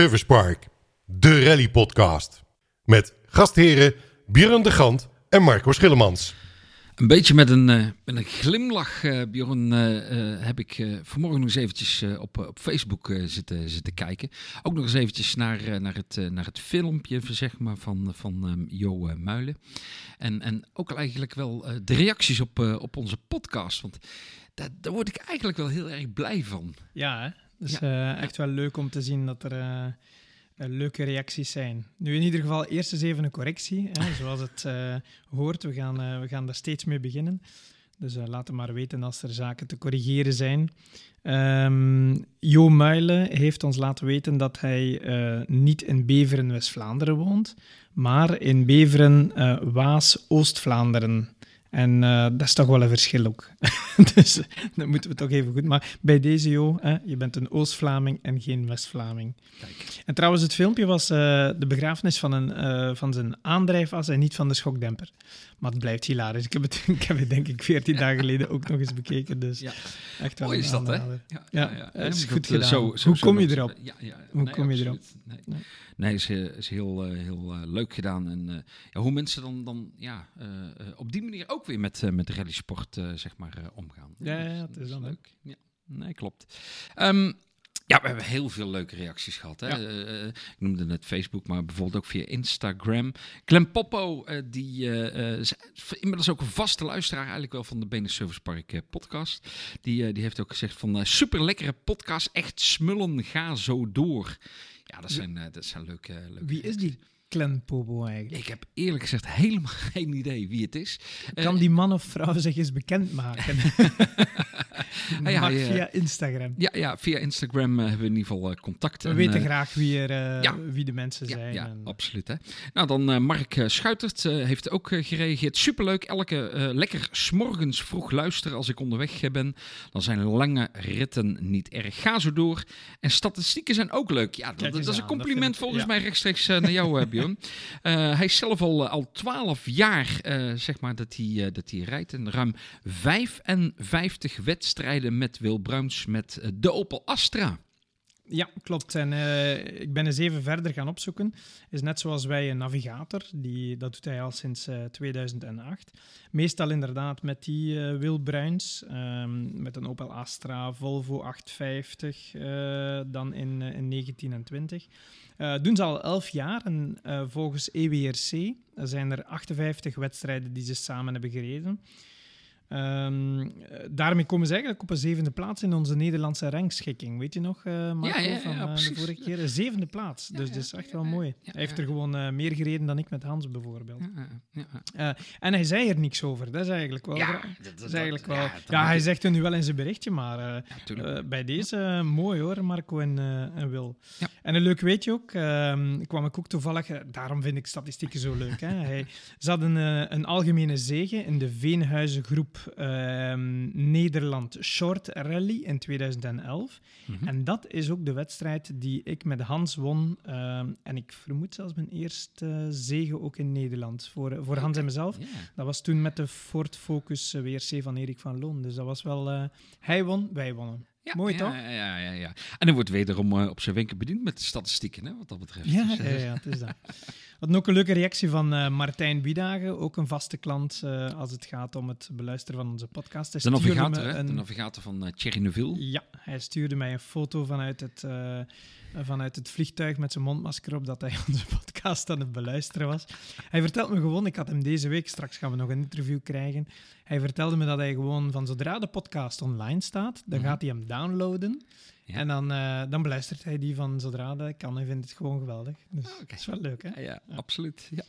Service Park, de rally podcast. Met gastheren Björn de Gant en Marco Schillemans. Een beetje met een, uh, met een glimlach, uh, Bjorn, uh, heb ik vanmorgen nog eens eventjes op, op Facebook zitten, zitten kijken. Ook nog eens eventjes naar, naar, het, naar het filmpje zeg maar, van, van um, Jo Muilen. En, en ook eigenlijk wel de reacties op, op onze podcast. Want daar, daar word ik eigenlijk wel heel erg blij van. Ja, hè? Dus ja. echt wel leuk om te zien dat er leuke reacties zijn. Nu in ieder geval eerst eens even een correctie, hè, zoals het uh, hoort. We gaan, we gaan daar steeds mee beginnen. Dus laat maar weten als er zaken te corrigeren zijn. Um, jo Muilen heeft ons laten weten dat hij niet in Beveren, West-Vlaanderen woont, maar in Beveren, Waas, Oost-Vlaanderen. En uh, dat is toch wel een verschil ook. dus dat moeten we toch even goed. Maar bij deze Jo, hè, je bent een Oost-Vlaming en geen West-Vlaming. En trouwens, het filmpje was uh, de begrafenis van, een, uh, van zijn aandrijfas en niet van de schokdemper. Maar het blijft hilarisch. Ik heb het, ik heb het denk ik 14 dagen geleden ook nog eens bekeken. Dus ja. echt wel Mooi is dat, hè? Ja, ja, ja, ja. het is goed gedaan. Zo, zo, Hoe kom je erop? Ja, ja, Hoe nee, kom je erop? Nee, nee. Nee is, is heel, heel leuk gedaan. En ja, hoe mensen dan, dan ja, op die manier ook weer met, met rally sport zeg maar, omgaan. Ja, ja, het is dan leuk. Ja. Nee, klopt. Um, ja, we hebben heel veel leuke reacties gehad. Hè? Ja. Uh, ik noemde net Facebook, maar bijvoorbeeld ook via Instagram. Clem Poppo, uh, die uh, is inmiddels ook een vaste luisteraar eigenlijk wel van de Benen Service Park podcast. Die, die heeft ook gezegd van super lekkere podcast, echt smullen, ga zo door. Ja, dat zijn, dat zijn leuke, leuke Wie is die? Clem Popo eigenlijk? Ik heb eerlijk gezegd helemaal geen idee wie het is. Kan die man of vrouw zich eens bekendmaken? ah, ja, ja, via Instagram. Ja, ja via Instagram uh, hebben we in ieder geval uh, contact. We en, weten uh, graag wie, er, ja. wie de mensen zijn. Ja, en... absoluut. Hè. Nou, dan Mark Schuitert heeft ook gereageerd. Superleuk, elke lekker smorgens vroeg luisteren als ik onderweg ben. Dan zijn lange ritten niet erg. Ga zo door. En statistieken zijn ook leuk. Ja, dat, dat is een compliment volgens mij rechtstreeks naar jou, Björn. Hij is zelf al, al 12 jaar, zeg maar, dat hij, dat hij rijdt. En ruim 55 wedstrijden met Wil Bruins met de Opel Astra. Ja, klopt. En ik ben eens even verder gaan opzoeken. Is net zoals wij een navigator, die, dat doet hij al sinds uh, 2008. Meestal inderdaad met die uh, Wil Bruins, um, met een Opel Astra, Volvo 850, dan in, in 19 en 20. Doen ze al 11 jaar en volgens E EWRC zijn er 58 wedstrijden die ze samen hebben gereden. Um, daarmee komen ze eigenlijk op een zevende plaats in onze Nederlandse rangschikking. Weet je nog, uh, Marco, ja, ja, ja, van uh, de vorige keer? Zevende plaats. dus dat is echt wel mooi. Hij heeft er gewoon uh, meer gereden dan ik met Hans bijvoorbeeld. en hij zei er niks over. Dat is eigenlijk wel... Ja, dat, dat is eigenlijk wel... Ja, hij zegt het nu wel in zijn berichtje, maar bij deze mooi hoor, Marco en, en Wil. En een leuk weet je ook, ehm, kwam ik ook toevallig... daarom vind ik statistieken zo leuk. Hè. Hij, ze hadden een algemene zege in de Veenhuizen groep uh, Nederland Short Rally in 2011. Mm-hmm. En dat is ook de wedstrijd die ik met Hans won. Uh, en ik vermoed zelfs mijn eerste zege ook in Nederland voor, voor Hans en mezelf. Yeah. Dat was toen met de Ford Focus WRC van Erik van Loon. Dus dat was wel... Uh, hij won, wij wonnen. Ja, Mooi ja, toch? Ja, ja, ja, ja. En er wordt wederom uh, op zijn wenken bediend met de statistieken, hè, wat dat betreft. Ja, dus, uh, ja, ja, het is dat. Hadden ook een leuke reactie van uh, Martijn Biedagen, ook een vaste klant als het gaat om het beluisteren van onze podcast. Hij de navigator, een... de navigator van Thierry Neuville. Ja, hij stuurde mij een foto vanuit het, vanuit het vliegtuig met zijn mondmasker op dat hij onze podcast aan het beluisteren was. Hij vertelt me gewoon, ik had hem deze week, straks gaan we nog een interview krijgen. Hij vertelde me dat hij gewoon van zodra de podcast online staat, dan mm-hmm. gaat hij hem downloaden. Ja. En dan, uh, dan beluistert hij die van zodra dat kan. Hij vindt het gewoon geweldig. Dus okay. dat is wel leuk, hè? Ja, ja, ja. absoluut. Ja.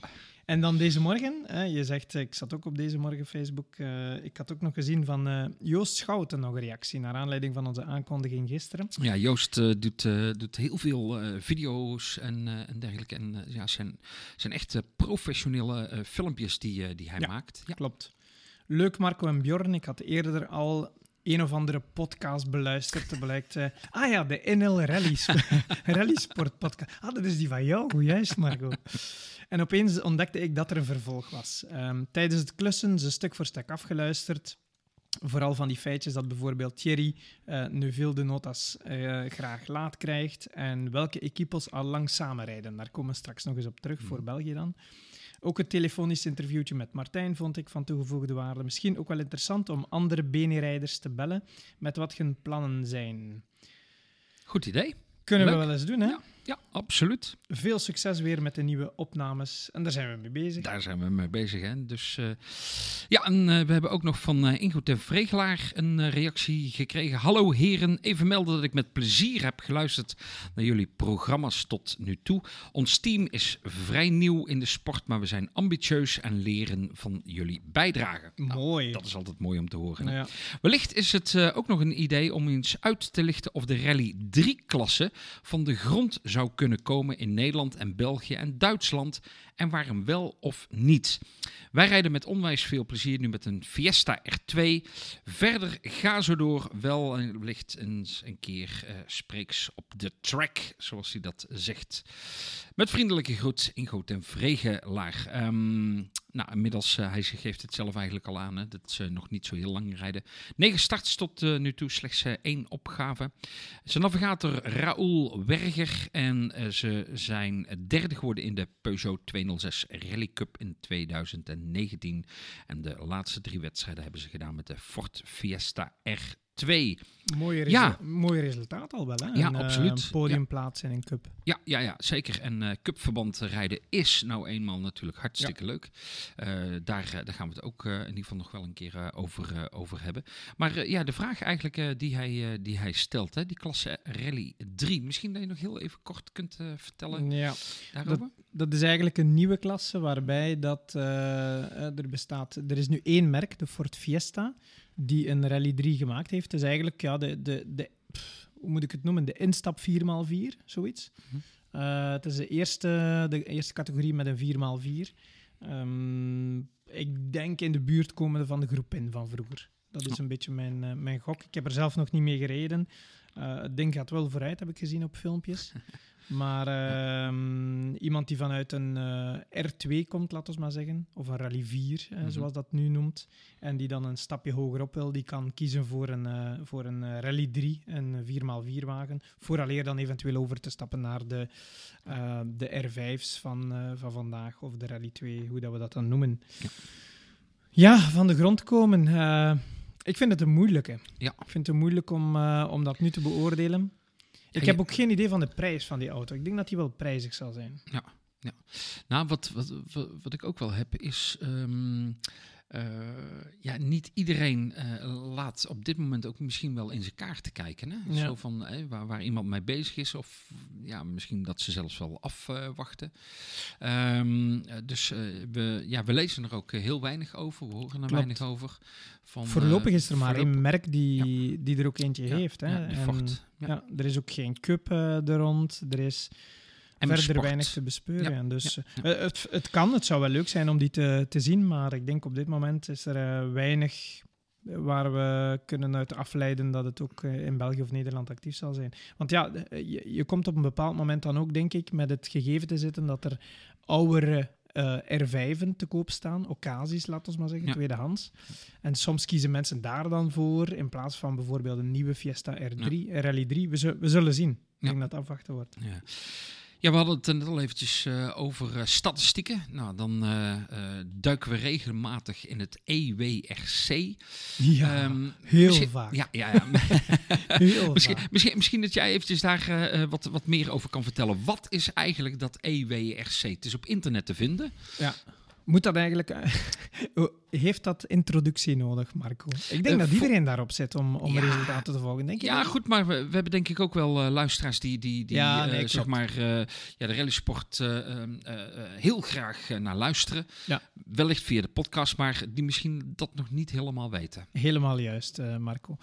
En dan deze morgen, hè, je zegt, ik zat ook op deze morgen Facebook, uh, ik had ook nog gezien van uh, Joost Schouten nog een reactie naar aanleiding van onze aankondiging gisteren. Ja, Joost uh, doet, doet heel veel video's en, en dergelijke. En ja, zijn, zijn echt professionele filmpjes die, die hij ja, maakt. Ja, klopt. Leuk Marco en Bjorn, ik had eerder al een of andere podcast beluisterd. Blijkt, uh, ah ja, de NL Rally, Rally Sport podcast. Ah, dat is die van jou. Hoe juist, Marco. En opeens ontdekte ik dat er een vervolg was. Um, tijdens het klussen ze stuk voor stuk afgeluisterd. Vooral van die feitjes dat bijvoorbeeld Thierry uh, Neuville de Notas uh, graag laat krijgt en welke equipos al lang samenrijden. Daar komen we straks nog eens op terug, voor mhm. België dan. Ook het telefonisch interviewtje met Martijn vond ik van toegevoegde waarde. Misschien ook wel interessant om andere bene te bellen met wat hun plannen zijn. Goed idee. Kunnen we wel eens doen, hè? Ja. Ja, absoluut. Veel succes weer met de nieuwe opnames. En daar zijn we mee bezig. Daar zijn we mee bezig. Hè? Dus, uh, ja, en uh, we hebben ook nog van uh, Ingo ten Vregelaar een reactie gekregen. Hallo heren, even melden dat ik met plezier heb geluisterd naar jullie programma's tot nu toe. Ons team is vrij nieuw in de sport, maar we zijn ambitieus en leren van jullie bijdrage. Nou, mooi. dat is altijd mooi om te horen. Ja. Wellicht is het ook nog een idee om eens uit te lichten of de Rally 3-klasse van de grond zou kunnen komen in Nederland en België en Duitsland en waarom wel of niet. Wij rijden met onwijs veel plezier nu met een Fiesta R2. Verder ga zo door, wel wellicht eens een keer uh, spreeks op de track, zoals hij dat zegt. Met vriendelijke groet, Ingo ten Vregelaar. Um, nou, inmiddels, uh, hij geeft het zelf eigenlijk al aan, hè, dat ze nog niet zo heel lang rijden. Negen starts tot uh, nu toe, slechts één opgave. Zijn navigator Raoul Werger en ze zijn derde geworden in de Peugeot 206 Rally Cup in 2019. En de laatste drie wedstrijden hebben ze gedaan met de Ford Fiesta R twee. Mooie, ja. mooie resultaat al wel, hè? Ja, absoluut. Een podiumplaats in een cup. Ja, ja, ja zeker. En uh, cupverband rijden is nou eenmaal natuurlijk hartstikke leuk. Uh, daar, daar gaan we het ook in ieder geval nog wel een keer over, over hebben. Maar ja, de vraag eigenlijk die, hij, die hij stelt, hè, die klasse Rally 3. Misschien dat je nog heel even kort kunt vertellen ja. daarover? Dat, dat, is eigenlijk een nieuwe klasse waarbij dat, er bestaat... Er is nu één merk, de Ford Fiesta die een Rally 3 gemaakt heeft. is eigenlijk, ja, de, de, de, hoe moet ik het noemen? De instap 4x4, zoiets. Mm het is de eerste, de eerste categorie met een 4x4. Um, ehm, ik denk in de buurt komende van de groep in van vroeger. Dat is een beetje mijn, uh, mijn gok. Ik heb er zelf nog niet mee gereden. Uh, het ding gaat wel vooruit, heb ik gezien op filmpjes. Maar uh, iemand die vanuit een uh, R2 komt, laten we maar zeggen, of een Rally 4, mm -hmm. zoals dat nu noemt, en die dan een stapje hoger op wil, die kan kiezen voor een, uh, voor een Rally 3, een 4x4 wagen, vooraleer dan eventueel over te stappen naar de, de R5's van, van vandaag, of de Rally 2, hoe dat we dat dan noemen. Ja, ja van de grond komen. ik vind het een moeilijke. Ja. Ik vind het moeilijk om, om dat nu te beoordelen. Ik heb ook geen idee van de prijs van die auto. Ik denk dat die wel prijzig zal zijn. Ja, ja. Nou, wat, wat, wat, ik ook wel heb is. Um, uh, ja, niet iedereen uh, laat op dit moment ook misschien wel in zijn kaart kijken. Hè? Ja. Zo van eh, waar, waar, iemand mee bezig is, of ja, misschien dat ze zelfs wel afwachten. Um, dus we, ja, we lezen er ook heel weinig over, we horen er weinig over. Van, Voorlopig is er maar één merk die, ja. die er ook eentje heeft. Hè? en. Ja. er is ook geen cup er rond. Er is en verder sport. weinig te bespeuren. Ja, dus eh, het, het kan, het zou wel leuk zijn om die te, te zien, maar ik denk op dit moment is er uh, weinig waar we kunnen uit afleiden dat het ook uh, in België of Nederland actief zal zijn. Want ja, je, je, komt op een bepaald moment dan ook, denk ik, met het gegeven te zitten dat er oudere R5'en te koop staan, occasies, laten we maar zeggen, ja. tweedehands. En soms kiezen mensen daar dan voor, in plaats van bijvoorbeeld een nieuwe Fiesta R3, ja. Rally 3. We, we zullen zien. Ik denk dat het afwachten wordt. Ja. Ja, we hadden het net al eventjes uh, over uh, statistieken. Nou, dan uh, duiken we regelmatig in het EWRC. Ja, um, heel vaak. Ja, ja, ja. heel misschien, vaak. Misschien, misschien dat jij eventjes daar wat, wat meer over kan vertellen. Wat is eigenlijk dat EWRC? Het is op internet te vinden. Ja. Moet dat eigenlijk... heeft dat introductie nodig, Marco? Ik denk uh, dat iedereen daarop zit om, om ja, resultaten te volgen, denk je? Ja, goed, maar we, we, hebben denk ik ook wel uh, luisteraars die, die, die ja, nee, uh, zeg maar, ja, de rallysport ehm, heel graag naar luisteren. Ja. Wellicht via de podcast, maar die misschien dat nog niet helemaal weten. Helemaal juist, Marco.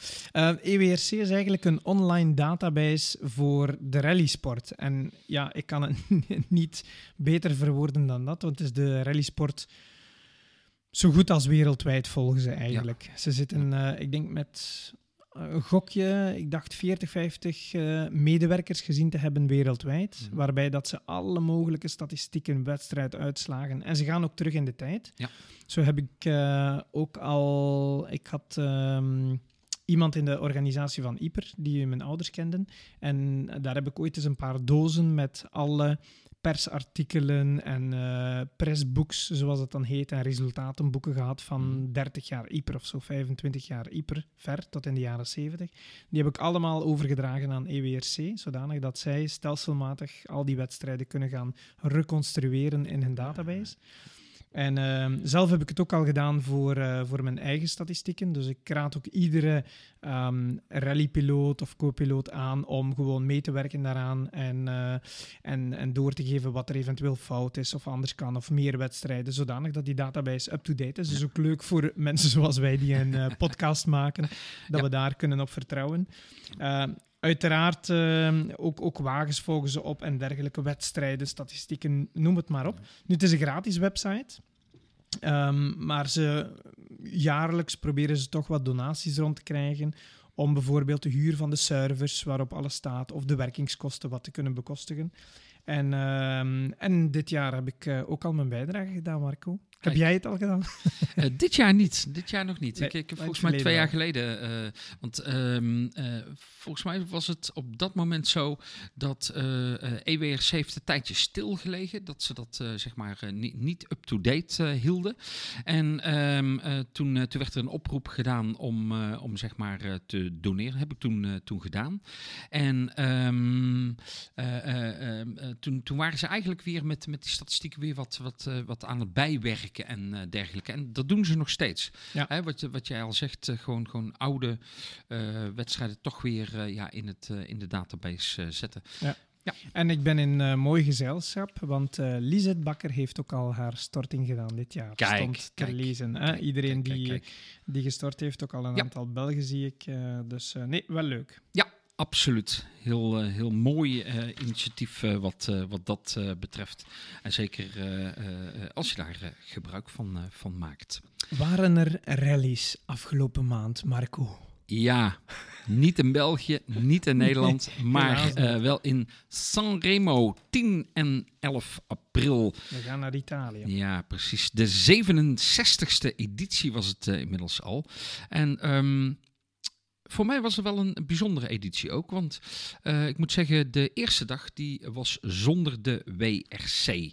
EWRC is eigenlijk een online database voor de rallysport. En ja, ik kan het niet beter verwoorden dan dat, want het is de rallysport zo goed als wereldwijd volgen ze eigenlijk. Ze zitten, uh, ik denk, met een gokje. Ik dacht 40, 50 uh, medewerkers gezien te hebben wereldwijd. Mhm. Waarbij dat ze alle mogelijke statistieken, wedstrijduitslagen. En ze gaan ook terug in de tijd. Ja. Zo heb ik eh, ook al. Ik had. ehm, Iemand in de organisatie van Ieper, die mijn ouders kenden. En daar heb ik ooit eens een paar dozen met alle persartikelen en pressbooks, zoals het dan heet, en resultatenboeken gehad van 30 jaar Ieper of zo, 25 jaar Ieper, ver tot in de jaren 70. Die heb ik allemaal overgedragen aan EWRC, zodanig dat zij stelselmatig al die wedstrijden kunnen gaan reconstrueren in hun database. En ehm, zelf heb ik het ook al gedaan voor, eh, voor mijn eigen statistieken. Dus ik raad ook iedere ehm rallypiloot of co-piloot aan om gewoon mee te werken daaraan en, eh, en, en door te geven wat er eventueel fout is of anders kan of meer wedstrijden, zodanig dat die database up-to-date is. Dus ook leuk voor mensen zoals wij die een eh, podcast maken, dat Ja. we daar kunnen op vertrouwen. Ehm, Uiteraard eh, ook, ook wagens volgen ze op en dergelijke wedstrijden, statistieken, noem het maar op. Nu, het is een gratis website. Ehm, maar ze, jaarlijks proberen ze toch wat donaties rond te krijgen om bijvoorbeeld de huur van de servers waarop alles staat of de werkingskosten wat te kunnen bekostigen. En, ehm, en dit jaar heb ik eh, ook al mijn bijdrage gedaan, Marco. Heb jij het al gedaan? Eh, dit jaar niet. Dit jaar nog niet. Nee, ik, ik heb volgens mij twee jaar geleden. eh, want ehm, eh, volgens mij was het op dat moment zo dat EWRC heeft een tijdje stilgelegen. Dat ze dat zeg maar niet, niet up-to-date hielden. En ehm, eh, toen, toen werd er een oproep gedaan om, om zeg maar te doneren. Heb ik toen, toen gedaan. En ehm, eh, eh, ehm, eh, toen, toen waren ze eigenlijk weer met, met die statistieken weer wat, wat, wat aan het bijwerken en eh, dergelijke. En dat doen ze nog steeds. Ja. Hè, wat, wat jij al zegt, eh, gewoon, gewoon oude eh, wedstrijden toch weer ja, in, het, in de database zetten. En ik ben in eh, mooi gezelschap, want Lisette Bakker heeft ook al haar storting gedaan dit jaar. Kijk, Stond te kijk, lezen. hè. Kijk, Iedereen kijk, die, die gestort heeft, ook al een Ja. aantal Belgen zie ik. dus nee, wel leuk. Absoluut. Heel, eh, heel mooi eh, initiatief eh, wat, wat dat betreft. En zeker als je daar gebruik van, van maakt. Waren er rallies afgelopen maand, Marco? Ja, niet in België, niet in Nederland, maar wel in Sanremo 10 en 11 april. We gaan naar Italië. Ja, precies. De 67ste editie was het inmiddels al. En ehm, voor mij was het wel een bijzondere editie ook. Want eh, ik moet zeggen, de eerste dag die was zonder de WRC.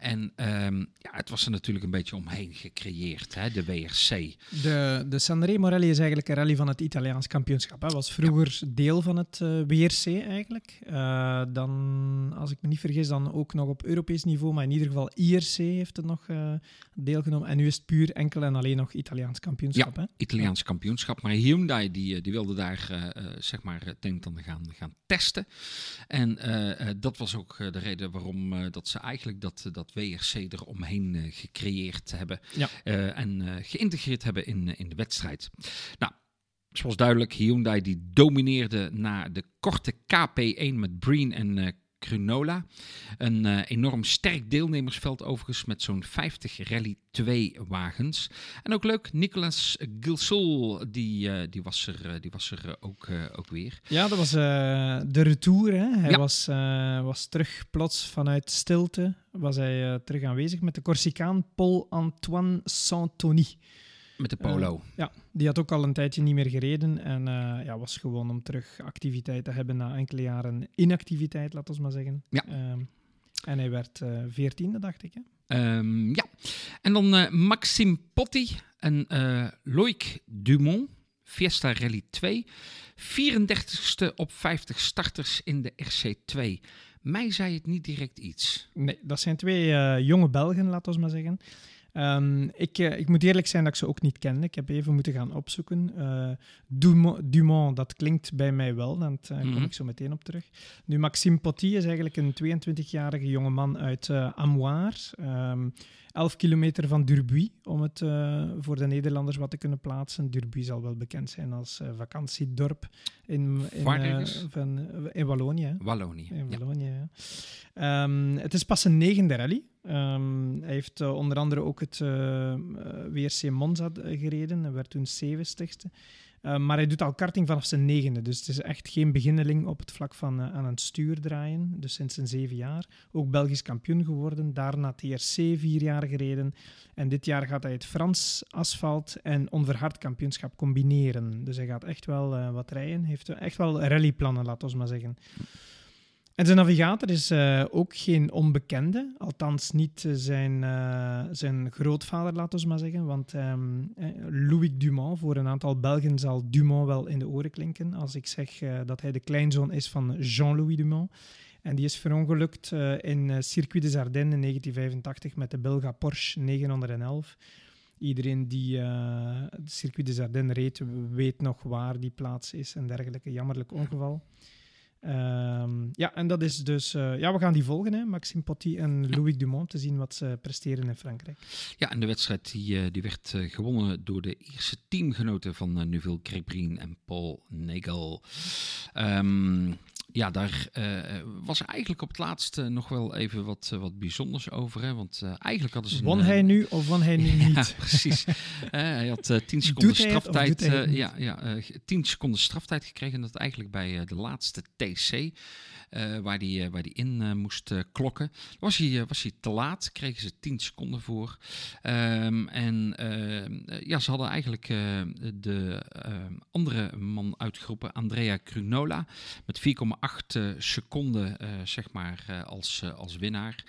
En ehm, ja, het was er natuurlijk een beetje omheen gecreëerd, hè, de WRC. De, de Sanremo Rally is eigenlijk een rally van het Italiaans kampioenschap. Het was vroeger deel van het eh, WRC eigenlijk. Eh, dan, als ik me niet vergis, dan ook nog op Europees niveau. Maar in ieder geval IRC heeft het nog eh, deelgenomen. En nu is het puur enkel en alleen nog Italiaans kampioenschap. Hè? Italiaans kampioenschap. Maar Hyundai die, die wilde daar zeg maar het een en ander gaan, gaan testen. En dat was ook de reden waarom dat ze eigenlijk dat, dat WRC er omheen eh, gecreëerd hebben. Ja. eh, en eh, geïntegreerd hebben in, in de wedstrijd. Nou, zoals duidelijk, Hyundai die domineerde na de korte KP1 met Breen en eh Crunola. Een eh, enorm sterk deelnemersveld overigens met zo'n 50 Rally 2 wagens. En ook leuk, Nicolas Gilsoul, die, eh, die was er, eh, die was er ook, ook weer. Ja, dat was de retour. Hè. Hij Ja. was, was terug plots vanuit stilte. Was hij terug aanwezig met de Corsicaan Paul-Antoine Santoni. Met de polo. Ja, die had ook al een tijdje niet meer gereden. En eh, ja, was gewoon om terug activiteit te hebben na enkele jaren inactiviteit, laten we maar zeggen. Ja. Ehm, en hij werd eh, veertiende, dacht ik. Hè? Ehm, ja, en dan eh, Maxime Potti en eh Loïc Dumont, Fiesta Rally 2. 34ste op 50 starters in de RC2. Mij zei het niet direct iets. Nee, dat zijn twee eh, jonge Belgen, laten we maar zeggen. Ehm, ik, eh, ik moet eerlijk zijn dat ik ze ook niet kende. Ik heb even moeten gaan opzoeken. Eh, Dumont, Dumont, dat klinkt bij mij wel. Daar kom Mhm. ik zo meteen op terug. Nu, Maxime Potti is eigenlijk een 22-jarige jongeman uit eh Amoir. Ehm 11 kilometer van Durbuy, om het eh, voor de Nederlanders wat te kunnen plaatsen. Durbuy zal wel bekend zijn als eh, vakantiedorp in, in, eh, van, in Wallonië. Wallonië. In. Wallonië, ja. Ehm, het is pas een negende rally. Ehm, hij heeft onder andere ook het WRC Monza gereden. Hij werd toen 70ste. Uh, maar hij doet al karting vanaf zijn negende. Dus het is echt geen beginneling op het vlak van uh, aan het stuur draaien. Dus sinds zijn zeven jaar. Ook Belgisch kampioen geworden. Daarna TRC vier jaar gereden. En dit jaar gaat hij het Frans asfalt en onverhard kampioenschap combineren. Dus hij gaat echt wel uh, wat rijden. Heeft echt wel rallyplannen, laten we maar zeggen. En zijn navigator is uh, ook geen onbekende, althans niet zijn, uh, zijn grootvader, laten we maar zeggen. Want um, Louis Dumont, voor een aantal Belgen zal Dumont wel in de oren klinken als ik zeg dat hij de kleinzoon is van Jean-Louis Dumont. En die is verongelukt in Circuit des Ardennes in 1985 met de Belga Porsche 911. Iedereen die Circuit des Ardennes reed, weet nog waar die plaats is en dergelijke. Jammerlijk ongeval. Um, ja, en dat is dus... Uh, ja, we gaan die volgen, hè. Maxime Potty en. Louis Dumont, te zien wat ze presteren in Frankrijk. Ja, en de wedstrijd die, uh, die werd uh, gewonnen door de eerste teamgenoten van Neuville Créprin en Paul Nagel. Um, ja, daar uh, was eigenlijk op het laatste nog wel even wat, uh, wat bijzonders over. Hè? Want uh, eigenlijk hadden ze... Won een, hij nu of won hij nu niet? ja, precies. hij had 10 seconden straftijd. ja, ja 10 seconden straftijd gekregen. En dat eigenlijk bij de laatste TC. Uh, waar hij uh, waar die in uh, moest klokken. Was hij, was hij te laat, kregen ze 10 seconden voor. Um, en ehm, ja, ze hadden eigenlijk de ehm, andere man uitgeroepen, Andrea Crunola, met 4,8 seconden zeg maar als, als winnaar.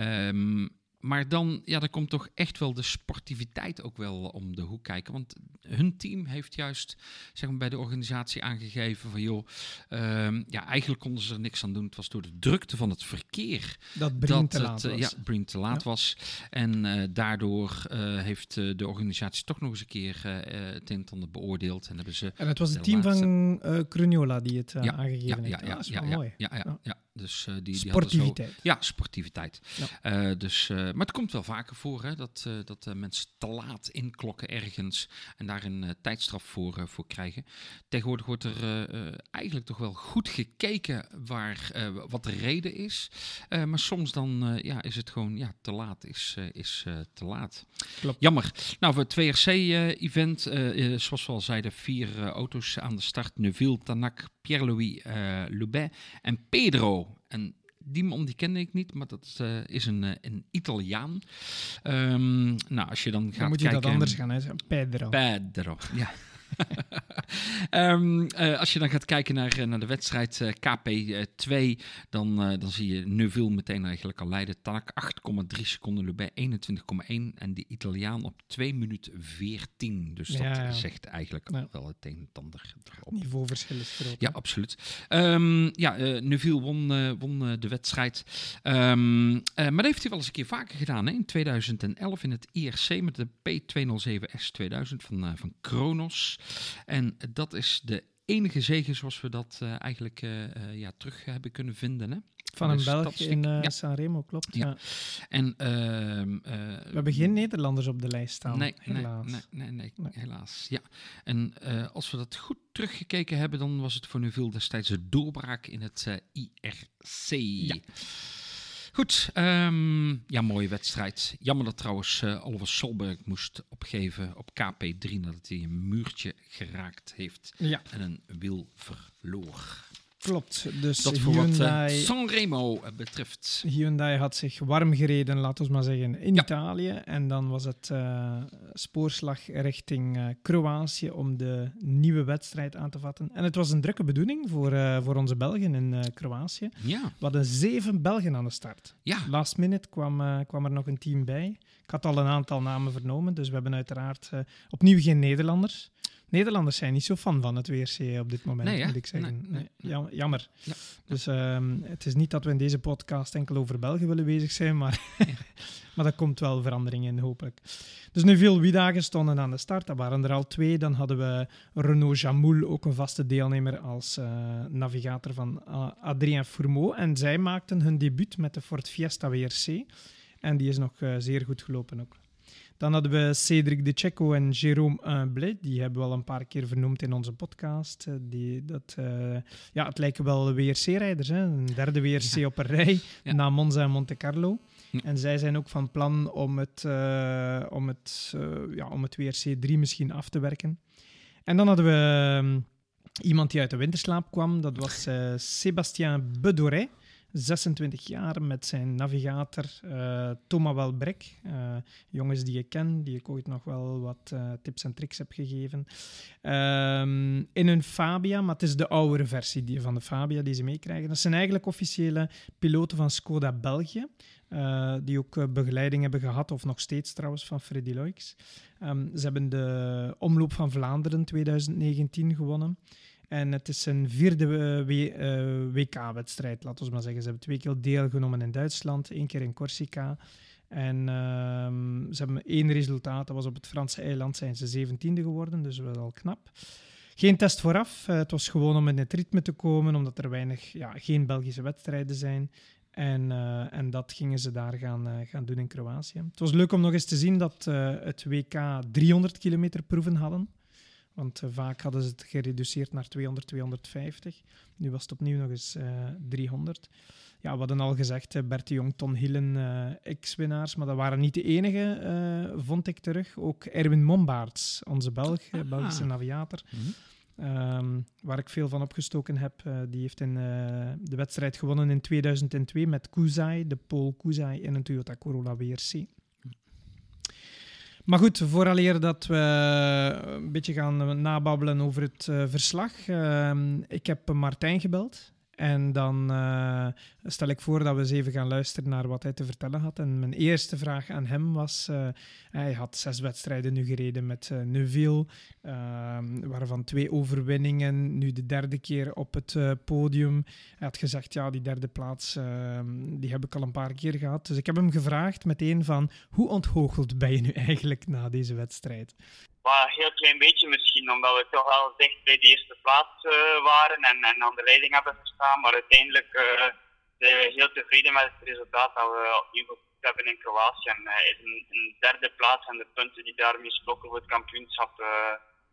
Um, maar dan, ja, dan komt toch echt wel de sportiviteit ook wel om de hoek kijken. Want hun team heeft juist zeg maar, bij de organisatie aangegeven van joh, um, ja, eigenlijk konden ze er niks aan doen. Het was door de drukte van het verkeer dat te het, laat uh, was. Ja, te laat ja. was. En uh, daardoor uh, heeft de organisatie toch nog eens een keer het een en ander beoordeeld. En, hebben ze en het was het team laatste... van Crugnola die het ja, aangegeven ja, heeft. Ja, is ja, wel ja, mooi. Ja, ja, ja. Dus, uh, die, die sportiviteit. Zo, ja, sportiviteit. Ja. Uh, dus, uh, maar het komt wel vaker voor hè, dat, dat mensen te laat inklokken ergens en daar een tijdstraf voor, voor krijgen. Tegenwoordig wordt er eigenlijk toch wel goed gekeken waar, wat de reden is. maar soms dan ja, is het gewoon ja, te laat is, is te laat. Klopt. Jammer. Nou, voor het 2RC-event, zoals we al zeiden, vier auto's aan de start. Neuville, Tanak, Pierre-Louis uh, Lubet en Pedro. En die man die kende ik niet, maar dat uh, is een, uh, een Italiaan. Um, nou, als je dan gaat dan moet je kijken... dat anders gaan zeggen. Pedro. Pedro, ja. Um, uh, als je dan gaat kijken naar, uh, naar de wedstrijd uh, KP2, dan, dan zie je Neuville meteen eigenlijk al leiden. Tanak 8,3 seconden, Lubet 21,1 en de Italiaan op 2 minuten 14. Dus dat ja. zegt eigenlijk Ja. wel het een en ander erop. Niveauverschil is groot. Ja, absoluut. Ehm, ja, eh Neuville won, eh, won eh, de wedstrijd. Ehm, eh, maar dat heeft hij wel eens een keer vaker gedaan. Hè? In 2011 in het IRC met de P207S 2000 van, eh, van Kronos. En dat is de enige zege zoals we dat eh, eigenlijk eh, eh, ja, terug hebben kunnen vinden. Hè? Van een Belg statistiek. in Ja. Sanremo, klopt. Ja. Ja. En, ehm, eh, We hebben geen Nederlanders op de lijst staan, Nee, helaas. nee, nee, nee, Nee. helaas. Ja. En als we dat goed teruggekeken hebben, dan was het voor Neuville destijds de doorbraak in het IRC. Goed, ehm, ja, mooie wedstrijd. Jammer dat trouwens eh Oliver Solberg moest opgeven op KP3 nadat hij een muurtje geraakt heeft Ja, en een wiel verloor. Klopt. Dus Dat voor wat eh, Hyundai, Sanremo eh, betreft. Hyundai had zich warm gereden, laten we maar zeggen, in Ja. Italië. En dan was het eh, spoorslag richting Kroatië om de nieuwe wedstrijd aan te vatten. En het was een drukke bedoeling voor, voor onze Belgen in Kroatië. Ja, We hadden zeven Belgen aan de start. ja. Last minute kwam, kwam er nog een team bij. Ik had al een aantal namen vernomen, dus we hebben uiteraard opnieuw geen Nederlanders. Nederlanders zijn niet zo fan van het WRC op dit moment, Nee, moet ik zeggen. Nee, nee, nee. jam- jammer. Ja. Dus ehm, het is niet dat we in deze podcast enkel over België willen bezig zijn, maar, maar dat komt wel verandering in, hopelijk. Dus nu veel Wiedagen stonden aan de start. Dat waren er al twee. Dan hadden we Renaud Jamoul, ook een vaste deelnemer als eh, navigator van uh, Adrien Fourmeau. En zij maakten hun debuut met de Ford Fiesta WRC. En die is nog eh, zeer goed gelopen ook. Dan hadden we Cedric De Checo en Jérôme Humblé. Die hebben we al een paar keer vernoemd in onze podcast. Eh, Die, dat, eh, ja, het lijken wel WRC-rijders. hè. Een derde WRC Ja. op een rij Ja. na Monza en Monte Carlo. Ja. En zij zijn ook van plan om het, eh, om het, ja, om het WRC 3 misschien af te werken. En dan hadden we ehm, iemand die uit de winterslaap kwam. Dat was Sébastien Bedoret. 26 jaar met zijn navigator uh, Thomas Welbrek. Uh, jongens die ik ken, die ik ooit nog wel wat uh, tips en tricks heb gegeven. Um, in een Fabia, maar het is de oudere versie die, van de Fabia die ze meekrijgen. Dat zijn eigenlijk officiële piloten van Skoda België. die ook begeleiding hebben gehad, of nog steeds trouwens, van Freddy Loix. Um, ze hebben de Omloop van Vlaanderen 2019 gewonnen. En het is een vierde WK-wedstrijd, eh, laten we maar zeggen. Ze hebben twee keer deelgenomen in Duitsland, één keer in Corsica. En uh, ze hebben één resultaat, dat was op het Franse eiland, zijn ze zeventiende geworden, dus wel al knap. Geen test vooraf, uh, het was gewoon om in het ritme te komen, omdat er weinig, ja, geen Belgische wedstrijden zijn. En, en dat gingen ze daar gaan, gaan doen in Kroatië. Het was leuk om nog eens te zien dat het WK 300 kilometer proeven hadden. Want uh, vaak hadden ze het gereduceerd naar 200, 250. Nu was het opnieuw nog eens uh, eh, 300. Ja, we hadden al gezegd, uh, Bert de Jong, Ton Hillen, ex-winnaars. Maar dat waren niet de enige, vond ik terug. Ook Erwin Mombaerts, onze Belg, Belgische navigator. Mm -hmm. um, waar ik veel van opgestoken heb. die heeft in, de wedstrijd gewonnen in 2002 met Kuzai, de Pool Kuzai in een Toyota Corolla WRC. Maar goed, vooraleer dat we een beetje gaan nababbelen over het uh, verslag. Uh, ik heb Martijn gebeld. En dan uh, stel ik voor dat we eens even gaan luisteren naar wat hij te vertellen had. En mijn eerste vraag aan hem was: uh, hij had zes wedstrijden nu gereden met uh, Neuville, ehm, waarvan twee overwinningen, nu de derde keer op het podium. Hij had gezegd: ja, die derde plaats ehm, die heb ik al een paar keer gehad. Dus ik heb hem gevraagd meteen van: hoe ontgoocheld ben je nu eigenlijk na deze wedstrijd? Maar een heel klein beetje misschien, omdat we toch wel dicht bij de eerste plaats uh, waren en, en aan de leiding hebben gestaan. Maar uiteindelijk uh, zijn we heel tevreden met het resultaat dat we opnieuw goed hebben in Kroatië. En uh, is een, derde plaats en de punten die daarmee slokken voor het kampioenschap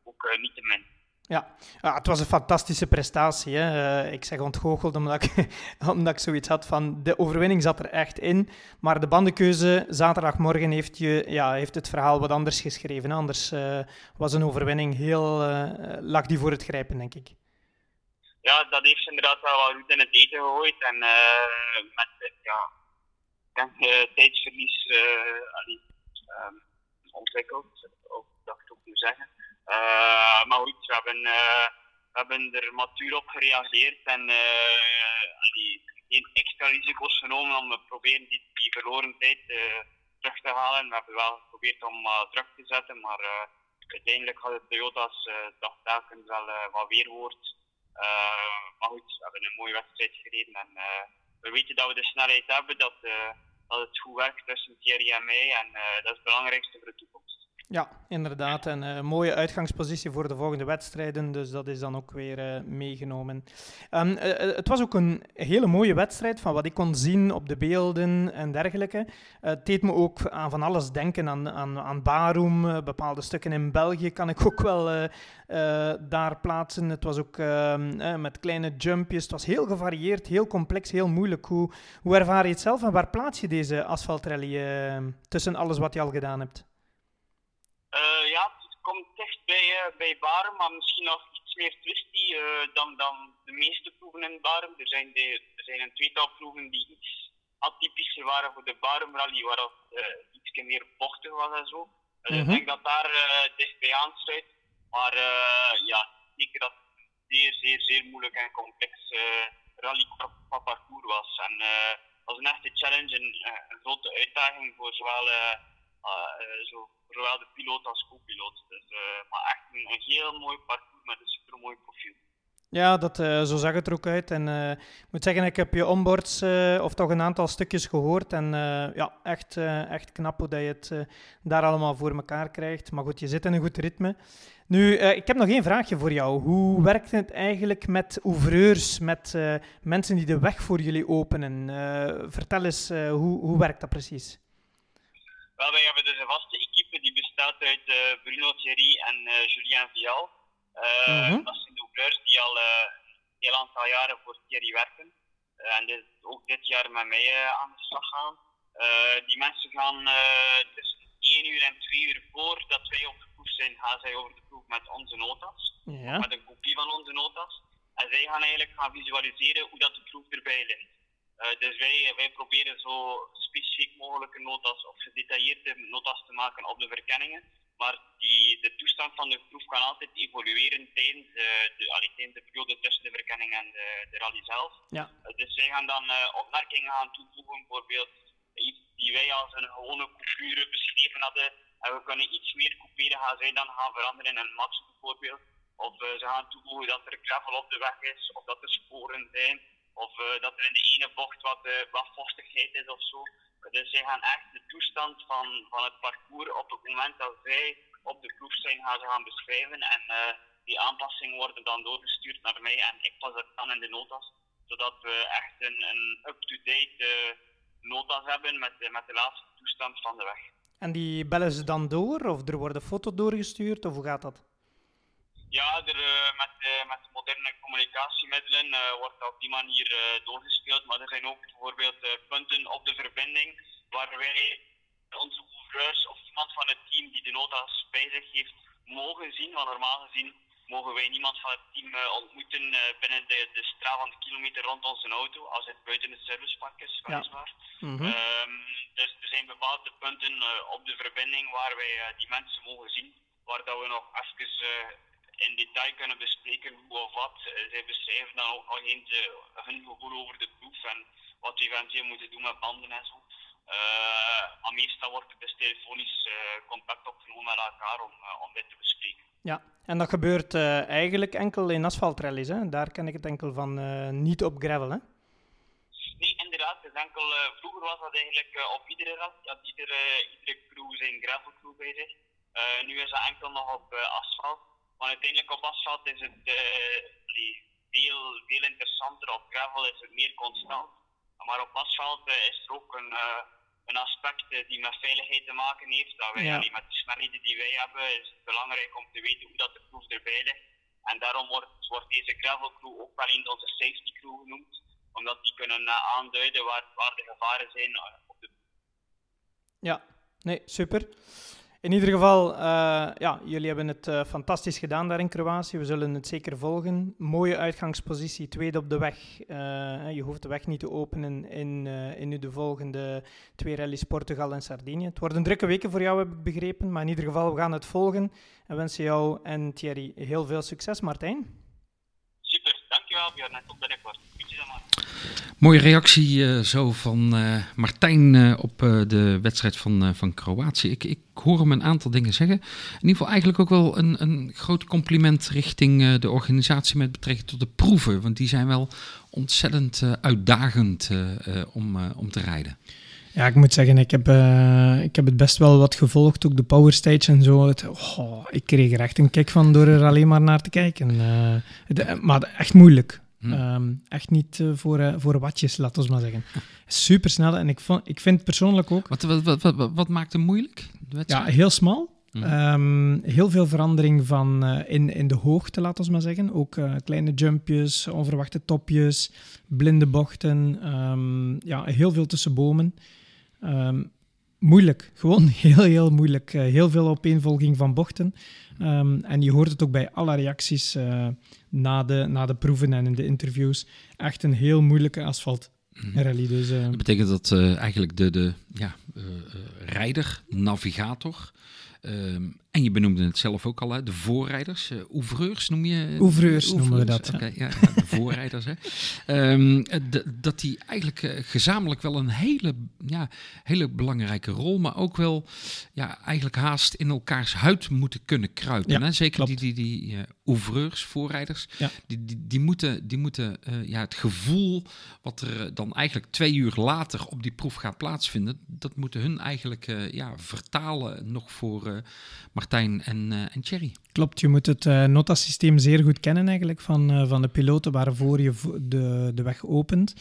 ook niet te min. Ja. ja, het was een fantastische prestatie. Hè. Uh, ik zeg ontgoocheld omdat ik, omdat ik zoiets had van de overwinning zat er echt in. Maar de bandenkeuze zaterdagmorgen heeft, je, ja, heeft het verhaal wat anders geschreven. Anders uh, was een overwinning heel, uh, lag die voor het grijpen, denk ik. Ja, dat heeft inderdaad wel wat roet in het eten gegooid. En met ja, tijdsverlies ontwikkeld, ook, dat ik het ook moet zeggen. Uh, maar goed, we hebben, uh, we hebben er matuur op gereageerd en uh, die, geen extra risico's genomen om te proberen die, die verloren tijd terug te halen. We hebben wel geprobeerd om terug te zetten, maar uiteindelijk hadden de Toyota's toch telkens wel wat weerwoord. maar goed, we hebben een mooie wedstrijd gereden en we weten dat we de snelheid hebben, dat, dat het goed werkt tussen Thierry en mij en dat is het belangrijkste voor de toekomst. Ja, inderdaad. En een uh, mooie uitgangspositie voor de volgende wedstrijden. Dus dat is dan ook weer uh, meegenomen. Um, uh, het was ook een hele mooie wedstrijd van wat ik kon zien op de beelden en dergelijke. het deed me ook aan van alles denken, aan, aan, aan Barum. bepaalde stukken in België kan ik ook wel daar plaatsen. Het was ook ehm, met kleine jumpjes. Het was heel gevarieerd, heel complex, heel moeilijk. Hoe, hoe ervaar je het zelf en waar plaats je deze asfaltrally tussen alles wat je al gedaan hebt? Uh, ja, het komt dicht bij, uh, bij Baren, maar misschien nog iets meer twisty uh, dan, dan de meeste proeven in Baren. Er zijn, de, er zijn een tweetal proeven die iets atypischer waren voor de Baren Rally, waar het iets meer bochtig was en zo. -hmm. Ik denk dat daar dicht bij aansluit. Maar ja, zeker dat het een zeer, zeer, zeer moeilijk en complex rally qua parcours was. En het was een echte challenge, een, een grote uitdaging voor zowel uh, zo, zowel de piloot als co-piloot. Dus, uh, maar echt een, heel mooi parcours met een super mooi profiel. Ja, dat, uh, zo zag het er ook uit. En ik moet zeggen, ik heb je onboards of toch een aantal stukjes gehoord. En ja, echt, echt knap hoe dat je het daar allemaal voor elkaar krijgt. Maar goed, je zit in een goed ritme. Nu, ik heb nog één vraagje voor jou. Hoe werkt het eigenlijk met ouvreurs, met mensen die de weg voor jullie openen? vertel eens, hoe, hoe werkt dat precies? Wel, wij hebben dus een vaste equipe die bestaat uit uh, Bruno Thierry en uh, Julien Vial. Mm -hmm. Dat zijn de ouvreurs die al een heel aantal jaren voor Thierry werken. en dit, ook dit jaar met mij aan de slag gaan. die mensen gaan tussen 1 uur en 2 uur voor dat wij op de proef zijn, gaan zij over de proef met onze notas. Ja. Met een kopie van onze notas. En zij gaan eigenlijk gaan visualiseren hoe dat de proef erbij ligt. Eh, dus wij, wij proberen zo specifiek mogelijke notas of gedetailleerde notas te maken op de verkenningen. Maar die, de toestand van de proef kan altijd evolueren tijdens, eh, de, allee, tijdens de periode tussen de verkenning en de, de rally zelf. Ja. Uh, dus zij gaan dan opmerkingen gaan toevoegen, bijvoorbeeld iets die wij als een gewone coupure beschreven hadden. En we kunnen iets meer couperen, gaan zij dan gaan veranderen in een max bijvoorbeeld. Of ze gaan toevoegen dat er gravel op de weg is, of dat er sporen zijn, of dat er in de ene bocht wat, wat vochtigheid is of zo. Dus zij gaan echt de toestand van, van het parcours op het moment dat zij op de proef zijn gaan, ze gaan beschrijven. En uh, die aanpassingen worden dan doorgestuurd naar mij en ik pas het dan in de notas. Zodat we echt een, een up-to-date uh, notas hebben met, uh, met de laatste toestand van de weg. En die bellen ze dan door of er worden foto's doorgestuurd of hoe gaat dat? Ja, er, met, met moderne communicatiemiddelen wordt dat op die manier doorgespeeld. Maar er zijn ook bijvoorbeeld punten op de verbinding waar wij onze ouvreurs of iemand van het team die de notas bij zich heeft mogen zien. Want normaal gezien mogen wij niemand van het team uh, ontmoeten uh, binnen de, de straal van de kilometer rond onze auto, als het buiten het servicepark is, weliswaar. Ja. Mm -hmm. um, dus er zijn bepaalde punten uh, op de verbinding waar wij die mensen mogen zien, waar dat we nog even in detail kunnen bespreken hoe of wat. zij beschrijven dan ook nog eens hun gevoel over de proef en wat we eventueel moeten doen met banden en zo. Uh, maar meestal wordt er dus telefonisch contact opgenomen met elkaar om, om dit te bespreken. Ja, en dat gebeurt eigenlijk enkel in asfaltrallies, hè? Daar ken ik het enkel van, niet op gravel, hè? Nee, inderdaad. Enkel, vroeger was dat eigenlijk op iedere rat, had iedere, iedere crew zijn gravelcrew bij zich. nu is dat enkel nog op asfalt. Maar uiteindelijk op asfalt is het veel, veel interessanter. Op gravel is het meer constant. Maar op asfalt uh, is er ook een, uh, een aspect die met veiligheid te maken heeft. Dat wij, Ja. allee, met de snelheden die wij hebben, is het belangrijk om te weten hoe dat de proef erbij ligt. En daarom wordt, wordt deze gravel crew ook wel eens onze safety crew genoemd. Omdat die kunnen aanduiden waar, waar de gevaren zijn op de Ja, nee, super. In ieder geval, uh, ja, jullie hebben het uh, fantastisch gedaan daar in Kroatië. We zullen het zeker volgen. Mooie uitgangspositie, tweede op de weg. Uh, je hoeft de weg niet te openen in, in de volgende twee rallies Portugal en Sardinië. Het worden drukke weken voor jou, heb ik begrepen. Maar in ieder geval, we gaan het volgen. En wensen jou en Thierry heel veel succes. Martijn? Super, dankjewel Björn. Tot binnenkort. Mooie reactie uh, zo van uh, Martijn uh, op de wedstrijd van, van Kroatië. Ik, ik hoor hem een aantal dingen zeggen. In ieder geval eigenlijk ook wel een, een groot compliment richting de organisatie met betrekking tot de proeven. Want die zijn wel ontzettend uitdagend om, om te rijden. Ja, ik moet zeggen, ik heb, ik heb het best wel wat gevolgd, ook de Power Stage en zo. Oh, ik kreeg er echt een kick van door er alleen maar naar te kijken. Maar echt moeilijk. Hm. Um, echt niet uh, voor, voor watjes, laten we maar zeggen. Super snel en ik, vond, ik vind persoonlijk ook... Wat, wat, wat, wat, wat maakt hem moeilijk? Ja, heel smal. Hm. Um, heel veel verandering van, in, in de hoogte, laten we maar zeggen. Ook kleine jumpjes, onverwachte topjes, blinde bochten. Um, ja, heel veel tussen bomen. Moeilijk, gewoon heel, heel moeilijk. Heel veel opeenvolging van bochten. Um, en je hoort het ook bij alle reacties uh, na, de, na de proeven en in de interviews. Echt een heel moeilijke asfalt. Rally, dus, uh... Dat betekent dat uh, eigenlijk de, de ja, rijder, navigator, Um, en je benoemde het zelf ook al, hè, de voorrijders, uh, ouvreurs noem je? Ouvreurs noemen we dat. Ja. ja, de voorrijders. Hè. Um, dat die eigenlijk uh, gezamenlijk wel een hele, ja, hele belangrijke rol, maar ook wel ja, eigenlijk haast in elkaars huid moeten kunnen kruipen. Ja, hè. Zeker klopt. die, die, die uh, ouvreurs, voorrijders, ja. die, die, die moeten, die moeten ja, het gevoel wat er dan eigenlijk twee uur later op die proef gaat plaatsvinden, dat moeten hun eigenlijk ja, vertalen nog voor Martijn en, uh, en Thierry. Klopt, je moet het uh, notasysteem zeer goed kennen eigenlijk van, uh, van de piloten waarvoor je de, de weg opent.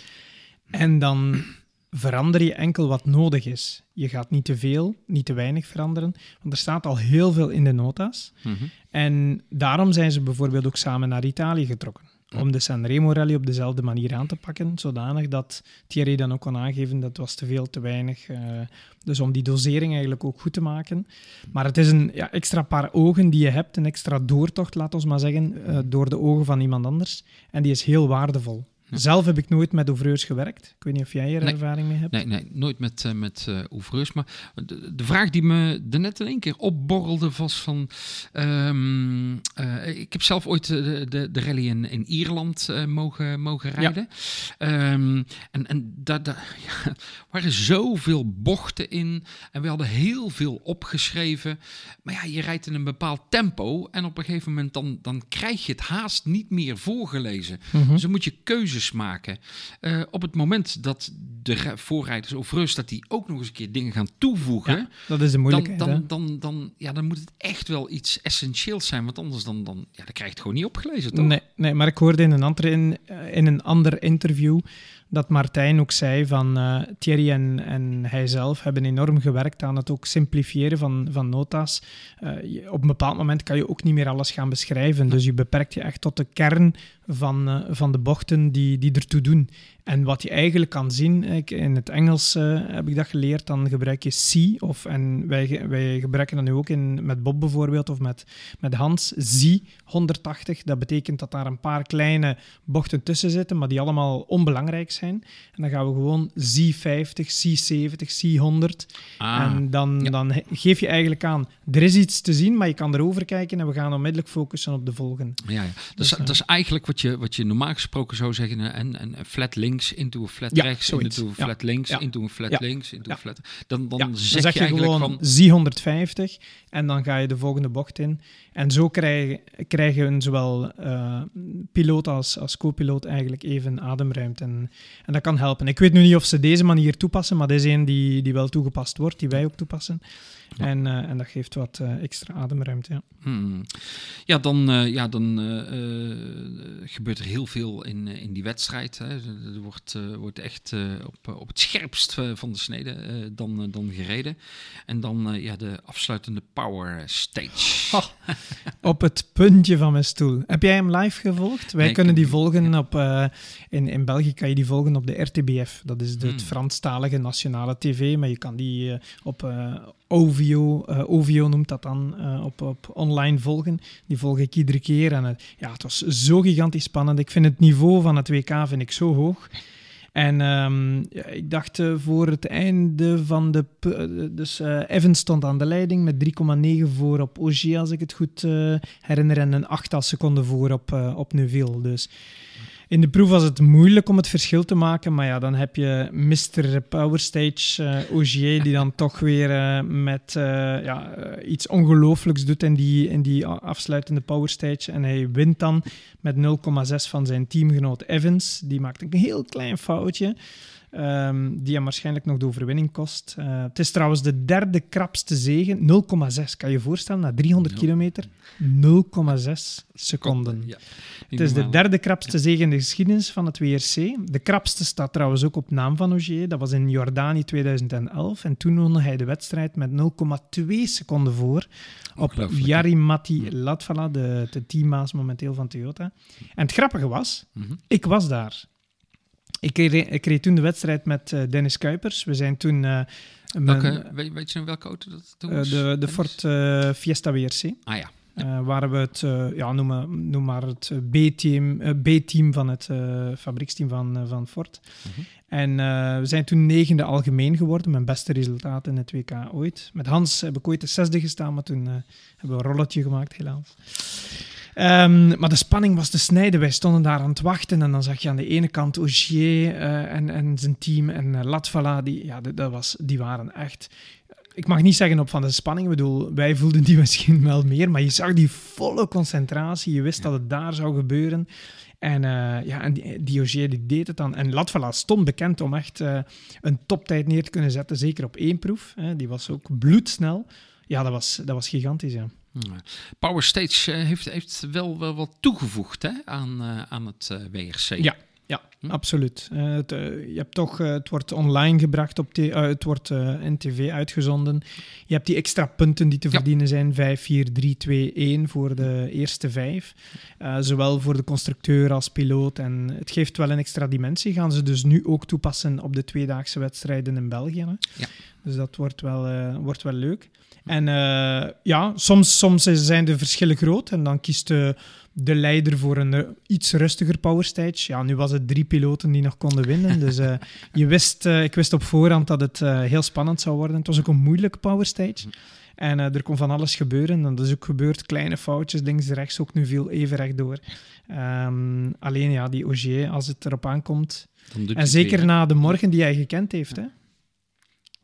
En dan verander je enkel wat nodig is. Je gaat niet te veel, niet te weinig veranderen, want er staat al heel veel in de nota's. Mm -hmm. En daarom zijn ze bijvoorbeeld ook samen naar Italië getrokken. Om de Sanremo Rally op dezelfde manier aan te pakken, zodanig dat Thierry dan ook kon aangeven dat was te veel, te weinig. Uh, dus om die dosering eigenlijk ook goed te maken. Maar het is een ja, extra paar ogen die je hebt, een extra doortocht, laat ons maar zeggen, uh, door de ogen van iemand anders. En die is heel waardevol. Zelf heb ik nooit met ouvreurs gewerkt. Ik weet niet of jij er ervaring mee hebt. Nee, nee nooit met, uh, met uh, ouvreurs. Maar de, de, vraag die me net in één keer opborrelde was van... Um, uh, ik heb zelf ooit de, de, de rally in, in Ierland mogen, mogen rijden. Ja. Um, en en daar da, ja, waren zoveel bochten in. En we hadden heel veel opgeschreven. Maar ja, je rijdt in een bepaald tempo. En op een gegeven moment dan, dan krijg je het haast niet meer voorgelezen. Mm -hmm. Dus dan moet je keuzes maken. Uh, op het moment dat de voorrijders of rust, dat die ook nog eens een keer dingen gaan toevoegen. Ja, dat is de moeilijkheid. Dan, dan, dan, dan, ja, dan moet het echt wel iets essentieels zijn. Want anders dan, dan, ja, dan krijg je het gewoon niet opgelezen. Toch? Nee, nee, maar ik hoorde in een, andere, in, in een ander interview dat Martijn ook zei van uh, Thierry en, en hij zelf hebben enorm gewerkt aan het ook simplifiëren van, van nota's. Uh, op een bepaald moment kan je ook niet meer alles gaan beschrijven. Dus je beperkt je echt tot de kern van, uh, van de bochten die, die ertoe doen. En wat je eigenlijk kan zien, ik, in het Engels heb ik dat geleerd, dan gebruik je C, of, en wij, wij gebruiken dat nu ook in, met Bob bijvoorbeeld, of met, met Hans, Z 180. Dat betekent dat daar een paar kleine bochten tussen zitten, maar die allemaal onbelangrijk zijn. En dan gaan we gewoon C50, C70, C100. Ah, en dan, ja. dan geef je eigenlijk aan, er is iets te zien, maar je kan erover kijken en we gaan onmiddellijk focussen op de volgende. Ja, ja. Dus, dat, is, dat is eigenlijk wat je, wat je normaal gesproken zou zeggen, en, en flat links, into een flat ja, rechts, zoiets. into een flat links, into een flat links, into een flat... Dan, dan, dan zeg, zeg, je, gewoon Z150 en dan ga je de volgende bocht in. En zo krijgen, krijgen zowel uh, piloot als, als co-piloot eigenlijk even ademruimte. En, en dat kan helpen. Ik weet nu niet of ze deze manier toepassen, maar dit is een die, die wel toegepast wordt, die wij ook toepassen. Ja. En, uh, en dat geeft wat uh, extra ademruimte. Ja, hmm. ja dan, uh, ja, dan gebeurt er heel veel in, in die wedstrijd. Hè. Er wordt, wordt echt op, op het scherpst van de snede dan, dan gereden. En dan ja, de afsluitende power stage. Oh, op het puntje van mijn stoel. Heb jij hem live gevolgd? Wij nee, kunnen die volgen op... in, in België kan je die volgen op de RTBF. Dat is de, hmm. het Franstalige nationale tv. Maar je kan die op OVO, uh, noemt dat dan, uh, op, op online volgen. Die volg ik iedere keer. En het, ja, het was zo gigantisch spannend. Ik vind het niveau van het WK vind ik zo hoog. En ja, ik dacht uh, voor het einde van de... Dus Evans stond aan de leiding met 3,9 voor op Ogier, als ik het goed herinner. En een 8 seconden voor op, op Neuville. Dus in de proef was het moeilijk om het verschil te maken, maar ja, dan heb je Mr. Powerstage uh, Ogier, die dan toch weer uh, met uh, ja, iets ongelooflijks doet in die, in die afsluitende Powerstage. En hij wint dan met 0,6 van zijn teamgenoot Evans. Die maakt een heel klein foutje. Um, die hem waarschijnlijk nog de overwinning kost. Uh, het is trouwens de derde krapste zegen. 0,6. Kan je je voorstellen, na 300 kilometer, 0,6 seconden. Ja, het is de derde krapste ja. zege in de geschiedenis van het WRC. De krapste staat trouwens ook op naam van Ogier. Dat was in Jordanië 2011. En toen won hij de wedstrijd met 0,2 seconden voor op Jari Matti Latvala, de, de teammaas momenteel van Toyota. En het grappige was, mm -hmm. ik was daar. Ik reed, ik reed toen de wedstrijd met uh, Dennis Kuipers. We zijn toen... Uh, welke, weet, weet, je nog welke auto dat toen was? De, de Ford Fiesta WRC. Ah ja. ja. waar we het, ja, noem, maar, noem maar het B-team, B-team van het fabrieksteam van, van Ford. -huh. En we zijn toen negende algemeen geworden, mijn beste resultaat in het WK ooit. Met Hans heb ik ooit de zesde gestaan, maar toen hebben we een rolletje gemaakt, helaas. Um, maar de spanning was te snijden. Wij stonden daar aan het wachten en dan zag je aan de ene kant Ogier uh, en, en zijn team en uh, Latvala, die, ja, dat was, die waren echt... Ik mag niet zeggen op van de spanning, ik bedoel, wij voelden die misschien wel meer, maar je zag die volle concentratie, je wist ja. dat het daar zou gebeuren. En, uh, ja, en die, die die deed het dan. En Latvala stond bekend om echt een toptijd neer te kunnen zetten, zeker op één proef. die was ook bloedsnel. Ja, dat was, dat was gigantisch, ja. Power Stage heeft, heeft wel, wel wat toegevoegd hè, aan, uh, aan het uh, WRC. Ja, ja, Hm? Absoluut. Uh, het, je hebt toch, het wordt online gebracht, op het wordt in tv uitgezonden. Je hebt die extra punten die te verdienen zijn, 5, 4, 3, 2, 1 voor de eerste vijf. zowel voor de constructeur als piloot. En het geeft wel een extra dimensie. Gaan ze dus nu ook toepassen op de tweedaagse wedstrijden in België. Hè? Ja. Dus dat wordt wel, wordt wel leuk. En ja, soms, soms zijn de verschillen groot en dan kiest de de leider voor een eh, iets rustiger powerstage. Ja, nu was het drie piloten die nog konden winnen. Dus uh, je wist, uh, ik wist op voorhand dat het heel spannend zou worden. Het was ook een moeilijke powerstage. En er kon van alles gebeuren. En dat is ook gebeurd. Kleine foutjes, links en rechts, ook nu viel even rechtdoor. Um, alleen ja, die Ogier, als het erop aankomt... En zeker na de morgen die hij gekend heeft, hè.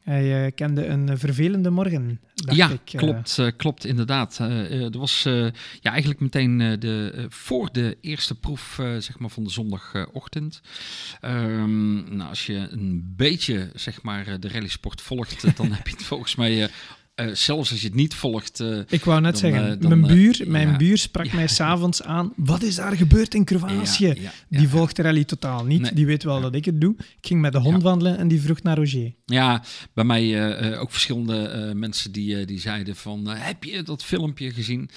Hij uh, kende een vervelende morgen. ja, ik, uh... klopt, uh, klopt inderdaad. er was ja, eigenlijk meteen de, voor de eerste proef zeg maar van de zondagochtend. Um, nou, als je een beetje zeg maar, de rallysport volgt, dan heb je het volgens mij uh, zelfs als je het niet volgt. Uh, ik wou net zeggen, dan, mijn, buur, mijn ja, buur sprak ja. mij s'avonds aan. Wat is daar gebeurd in Kroatië? die volgt de rally totaal niet. Nee. Die weet wel dat ik het doe. Ik ging met de hond wandelen en die vroeg naar Roger. Ja, bij mij ook verschillende mensen die, die zeiden van... heb je dat filmpje gezien?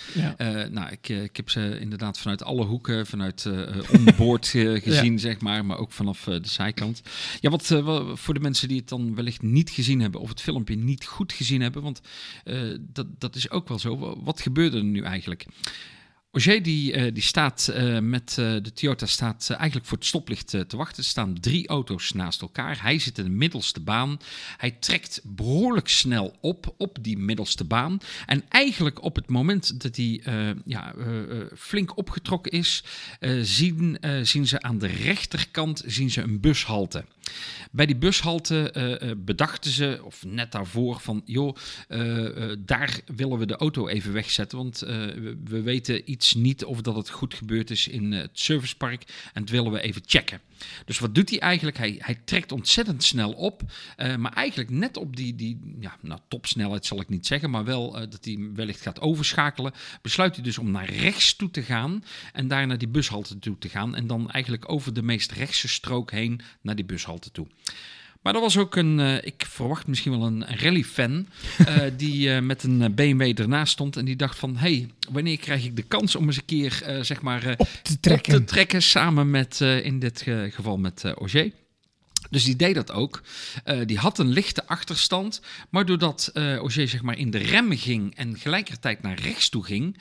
nou, ik, ik heb ze inderdaad vanuit alle hoeken, vanuit onboord gezien, zeg maar. Maar ook vanaf de zijkant. Ja, wat voor de mensen die het dan wellicht niet gezien hebben... of het filmpje niet goed gezien hebben... want uh, dat, dat is ook wel zo. Wat gebeurde er nu eigenlijk? Auger die, uh, die staat uh, met de Toyota staat eigenlijk voor het stoplicht te wachten. Er staan drie auto's naast elkaar. Hij zit in de middelste baan. Hij trekt behoorlijk snel op op die middelste baan. En eigenlijk op het moment dat hij ja, flink opgetrokken is, zien, zien ze aan de rechterkant zien ze een bushalte. Bij die bushalte uh, bedachten ze, of net daarvoor, van joh, uh, daar willen we de auto even wegzetten. Want we, we, weten iets niet of dat het goed gebeurd is in het servicepark. En dat willen we even checken. Dus wat doet hij eigenlijk? Hij, hij trekt ontzettend snel op. maar eigenlijk net op die, die ja, nou, topsnelheid zal ik niet zeggen. Maar wel dat hij wellicht gaat overschakelen. Besluit hij dus om naar rechts toe te gaan. En daar naar die bushalte toe te gaan. En dan eigenlijk over de meest rechtse strook heen naar die bushalte toe. Maar er was ook een, uh, ik verwacht misschien wel een, rally-fan, uh, die uh, met een BMW ernaast stond en die dacht van, hey, wanneer krijg ik de kans om eens een keer, zeg maar, op, te trekken. op te trekken samen met, in dit geval met Auger. Dus die deed dat ook. die had een lichte achterstand, maar doordat Auger zeg maar in de remmen ging en gelijkertijd naar rechts toe ging,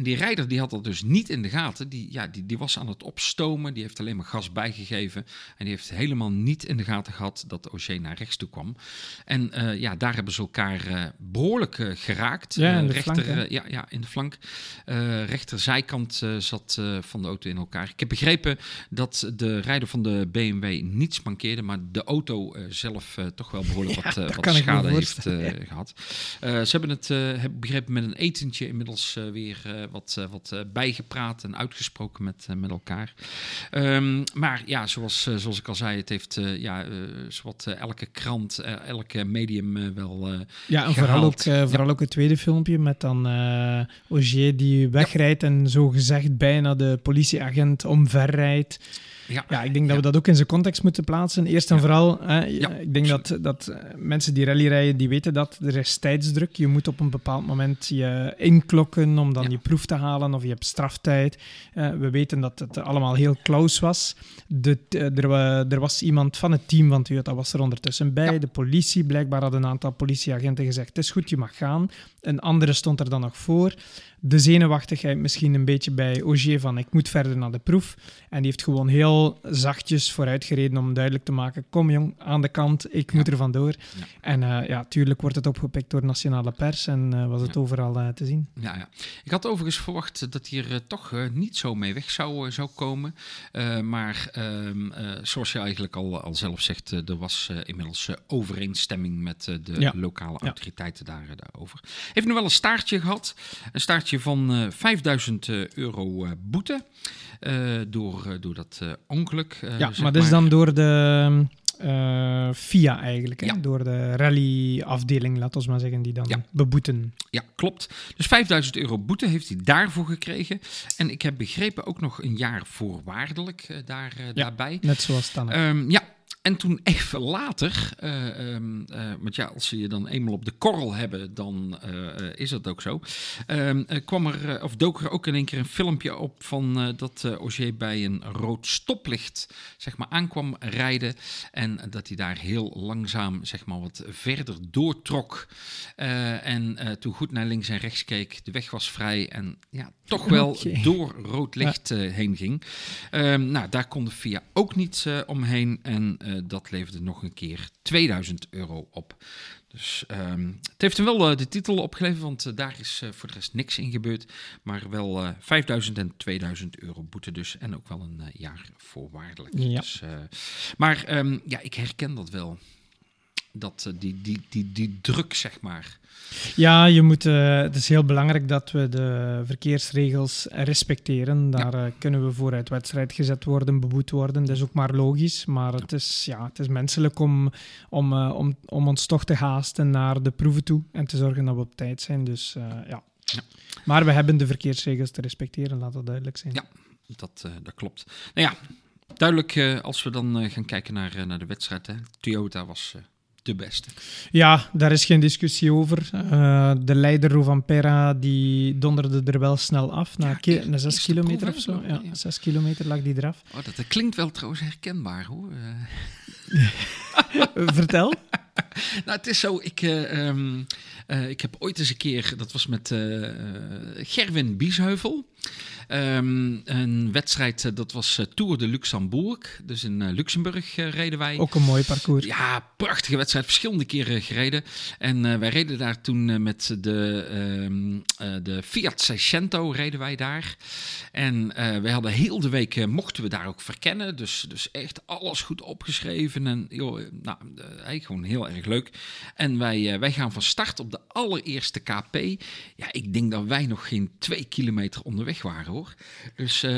en die rijder die had dat dus niet in de gaten. Die, ja, die, die was aan het opstomen. Die heeft alleen maar gas bijgegeven. En die heeft helemaal niet in de gaten gehad dat Auger naar rechts toe kwam. En uh, ja, daar hebben ze elkaar uh, behoorlijk uh, geraakt. Ja, in de rechter, flank, ja, ja, in de flank. rechterzijkant zat van de auto in elkaar. Ik heb begrepen dat de rijder van de BMW niets mankeerde. Maar de auto zelf toch wel behoorlijk ja, wat, wat schade heeft gehad. ze hebben het, heb begrepen, met een etentje inmiddels weer wat, uh, wat uh, bijgepraat en uitgesproken met, uh, met elkaar. Um, maar ja, zoals, zoals ik al zei, het heeft ja, zowat elke krant, elke medium wel. ja, en vooral ook, vooral ook het tweede filmpje met dan Augier die wegrijdt ja. en zo gezegd bijna de politieagent omverrijdt. Ja, ja ik denk dat we dat ook in zijn context moeten plaatsen. Eerst en vooral, hè, ik denk dat, dat eh, mensen die rally rijden, die weten dat er is tijdsdruk. Je moet op een bepaald moment je inklokken om dan je proef te halen of je hebt straftijd. Uh, we weten dat het allemaal heel close was. De, er, er, was iemand van het team van Toyota was er ondertussen bij. De politie, blijkbaar had een aantal politieagenten gezegd, het is goed, je mag gaan. Een andere stond er dan nog voor de zenuwachtigheid misschien een beetje bij Augier van ik moet verder naar de proef. En die heeft gewoon heel zachtjes vooruitgereden om duidelijk te maken, kom jong, aan de kant, ik moet er vandoor. Ja. En uh, ja, tuurlijk wordt het opgepikt door nationale pers en uh, was het ja. overal uh, te zien. Ja, ja. Ik had overigens verwacht dat hij er toch niet zo mee weg zou, zou komen. maar ehm, zoals je eigenlijk al, al zelf zegt, er was inmiddels overeenstemming met de lokale autoriteiten daar, daarover. Heeft nog wel een staartje gehad. Een staartje van uh, 5000 euro uh, boete uh, door, door dat ongeluk. ja, maar dat is dan door de eh, FIA eigenlijk, hè? Ja. door de rally-afdeling, laten we maar zeggen, die dan Ja. beboeten. Ja, klopt. Dus 5000 euro boete heeft hij daarvoor gekregen. En ik heb begrepen ook nog een jaar voorwaardelijk eh, daar, eh, daarbij. Net zoals Tanne. Ehm, ja, en toen even later, eh, ehm, eh, want ja, als ze je dan eenmaal op de korrel hebben, dan eh, is dat ook zo. Ehm, eh, kwam er, of dook er ook in één keer een filmpje op van dat Auger bij een rood stoplicht, zeg maar, aankwam rijden. En dat hij daar heel langzaam, zeg maar, wat verder doortrok. En toen goed naar links en rechts keek, de weg was vrij en ja, toch wel door rood licht heen ging. Ehm, nou, daar kon de FIA ook niet omheen. En eh, dat leverde nog een keer 2000 euro op. Dus ehm, het heeft hem wel eh, de titel opgeleverd, want eh, daar is voor de rest niks in gebeurd. Maar wel eh 5000 en 2000 euro boete dus. En ook wel een jaar voorwaardelijk. Ja. Dus, maar ehm, ja, ik herken dat wel. Dat, eh, die, die, die, die druk, zeg maar. Ja, je moet, eh, het is heel belangrijk dat we de verkeersregels respecteren. Daar eh, kunnen we voor uit wedstrijd gezet worden, beboet worden. Dat is ook maar logisch. Maar het is, ja, het is menselijk om, om, om, om ons toch te haasten naar de proeven toe en te zorgen dat we op tijd zijn. Dus ja. Ja. Maar we hebben de verkeersregels te respecteren, laat dat duidelijk zijn. Ja. Dat, dat klopt. Nou ja, duidelijk als we dan gaan kijken naar, naar de wedstrijd. Hè. Toyota was de beste. Ja, daar is geen discussie over. Eh, de leider Rovanpera die donderde er wel snel af. Na, Ja, ki- na zes kilometer of zo. Ja, ja. zes kilometer lag die eraf. Oh, dat, dat klinkt wel trouwens herkenbaar hoor. Eh, Vertel. nou, het is zo, ik, eh, ehm, eh, ik heb ooit eens een keer, dat was met Gerwin Biesheuvel. Ehm, een wedstrijd, eh, dat was eh, Tour de Luxembourg. Dus in eh, Luxemburg reden wij. Ook een mooi parcours. Ja, prachtige wedstrijd. Verschillende keren gereden. En wij reden daar toen met de, ehm, eh, de Fiat Seicento reden wij daar. En wij hadden heel de week, mochten we daar ook verkennen. Dus, dus echt alles goed opgeschreven. En joh, nou, eigenlijk gewoon heel erg leuk. En wij, wij gaan van start op de allereerste KP. Ja, ik denk dat wij nog geen twee kilometer onderweg waren hoor. Dus eh,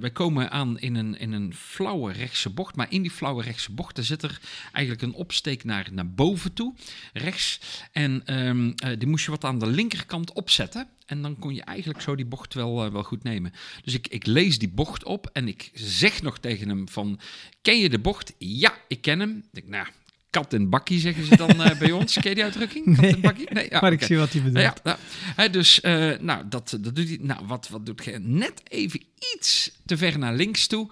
wij komen aan in een, in een flauwe rechtse bocht. Maar in die flauwe rechtse bocht zit er eigenlijk een opsteek naar, naar boven toe, rechts. En ehm, eh, die moest je wat aan de linkerkant opzetten. En dan kon je eigenlijk zo die bocht wel, wel goed nemen. Dus ik, ik lees die bocht op en ik zeg nog tegen hem van... Ken je de bocht? Ja, ik ken hem. Ik denk, nou, kat in bakkie zeggen ze dan eh, bij ons. Ken je die uitdrukking? Kat in bakkie? Nee, ja, maar ik zie wat hij bedoelt. Ja, nou, hè, dus eh, nou, dat, dat doet hij. Nou, wat, wat doet hij? Net even iets te ver naar links toe.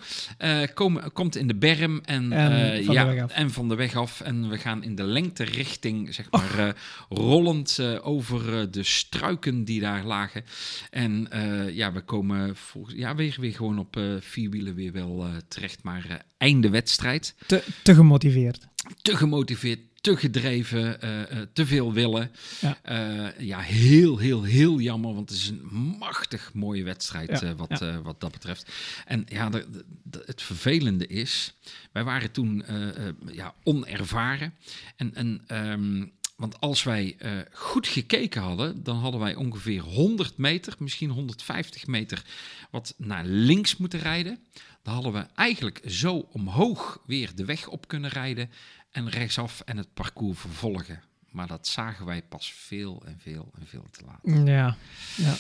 komen, komt in de berm en, En van de ja, weg af. en van de weg af. En we gaan in de lengte richting, zeg maar, eh, rollend over de struiken die daar lagen. En ja, we komen volgens, ja, weer, weer gewoon op vier wielen weer wel terecht. Maar einde wedstrijd Te, te gemotiveerd. Te gemotiveerd, te gedreven, eh, eh, te veel willen. Ja. Ja. ja, heel, heel, heel jammer, want het is een machtig mooie wedstrijd Ja, eh, wat, ja. eh, wat dat betreft. En ja, de, de- het vervelende is, wij waren toen eh, eh, ja, onervaren. En, en, ehm, want als wij eh, goed gekeken hadden, dan hadden wij ongeveer 100 meter, misschien 150 meter, wat naar links moeten rijden. Dan hadden we eigenlijk zo omhoog weer de weg op kunnen rijden en rechtsaf en het parcours vervolgen. Maar dat zagen wij pas veel en veel en veel te laat. Ja. ja.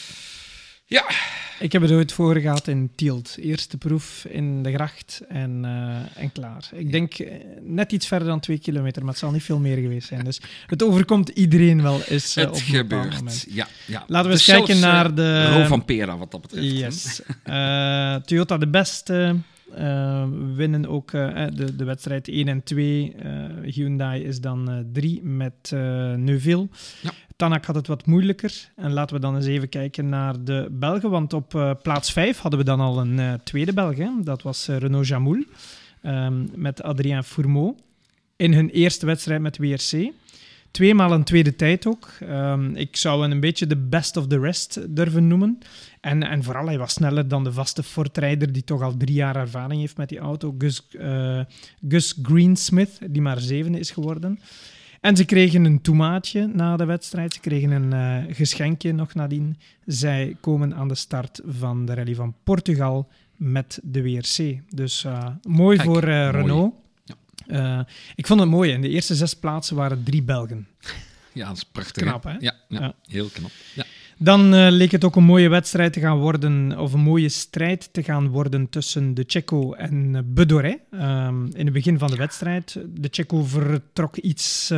Ja, Ik heb het ooit voor gehad in Tielt. Eerste proef in de gracht en, eh, en klaar. Ik denk eh, net iets verder dan twee kilometer, maar het zal niet veel meer geweest zijn. Dus het overkomt iedereen wel eens eh, het op een bepaald gebeurt. moment. Ja, ja. Laten we Dus eens kijken zelfs, naar de... Ro van Pera wat dat betreft. Yes. Toyota de beste. Eh, winnen ook eh, de, de wedstrijd 1 en 2. Eh, Hyundai is dan 3 met eh, Neuville. Ja. Tanak had het wat moeilijker. En laten we dan eens even kijken naar de Belgen. Want op plaats 5 hadden we dan al een tweede Belg. Hè? Dat was eh, Renault Jamoul. ehm, met Adrien Fourmeau. In hun eerste wedstrijd met WRC. Tweemaal een tweede tijd ook. Ehm, ik zou hem een beetje de best of the rest durven noemen. En, en vooral, hij was sneller dan de vaste Ford-rijder die toch al drie jaar ervaring heeft met die auto, Gus, eh, Gus Greensmith, die maar zevende is geworden. En ze kregen een tomaatje na de wedstrijd. Ze kregen een eh, geschenkje nog nadien. Zij komen aan de start van de rally van Portugal met de WRC. Dus eh, mooi Kijk, voor. Renault. Ja. Ik vond het mooi. In de eerste zes plaatsen waren drie Belgen. Ja, dat is prachtig. Knap, hè? Ja, ja, Ja. heel knap. Ja. Dan eh, leek het ook een mooie wedstrijd te gaan worden, of een mooie strijd te gaan worden tussen de Checo en uh, Bedoré. Ehm, in het begin van de wedstrijd. De Checo vertrok iets,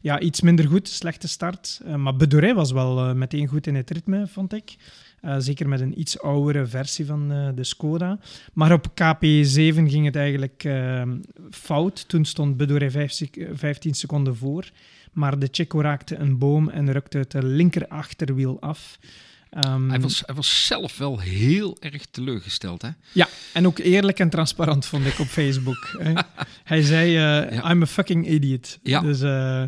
ja, iets minder goed, slechte start. Eh, maar Bedoré was wel eh, meteen goed in het ritme, vond ik. Eh, zeker met een iets oudere versie van eh, de Skoda. Maar op KP7 ging het eigenlijk ehm, fout. Toen stond Bedoré vijf sec- 15 seconden voor. Maar de Checo raakte een boom en rukte het linker achterwiel af. Ehm, Hij, was, hij was zelf wel heel erg teleurgesteld, hè? Ja, en ook eerlijk en transparant vond ik op Facebook. hè. Hij zei, eh, Ja. I'm a fucking idiot. Ja. Dus, eh,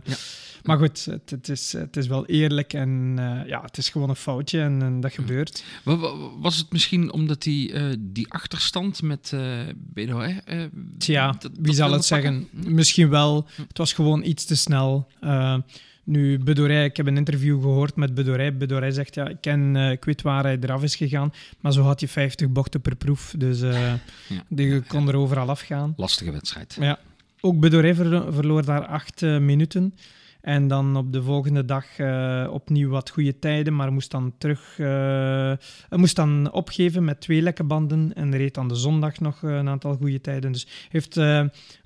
Maar goed, het, het, is, het is wel eerlijk en eh, ja, het is gewoon een foutje en, en dat gebeurt. Wa- wa- Was het misschien omdat hij eh, die achterstand met hè? eh, Tja, dat- dat wie zal het zeggen? pakken? Hm. Misschien wel. Het was gewoon iets te snel. Nu, Bedorij, ik heb een interview gehoord met Bedorij. Bedorij zegt, ja, ik, ken, eh, ik weet waar hij eraf is gegaan, maar zo had je 50 bochten per proef, dus eh je kon er overal afgaan. Lastige wedstrijd. Ja. Ook verlo- verloor daar acht minuten. En dan op de volgende dag eh, opnieuw wat goede tijden, maar moest dan terug... eh, moest dan opgeven met twee lekke banden en reed dan de zondag nog eh, een aantal goede tijden. Dus heeft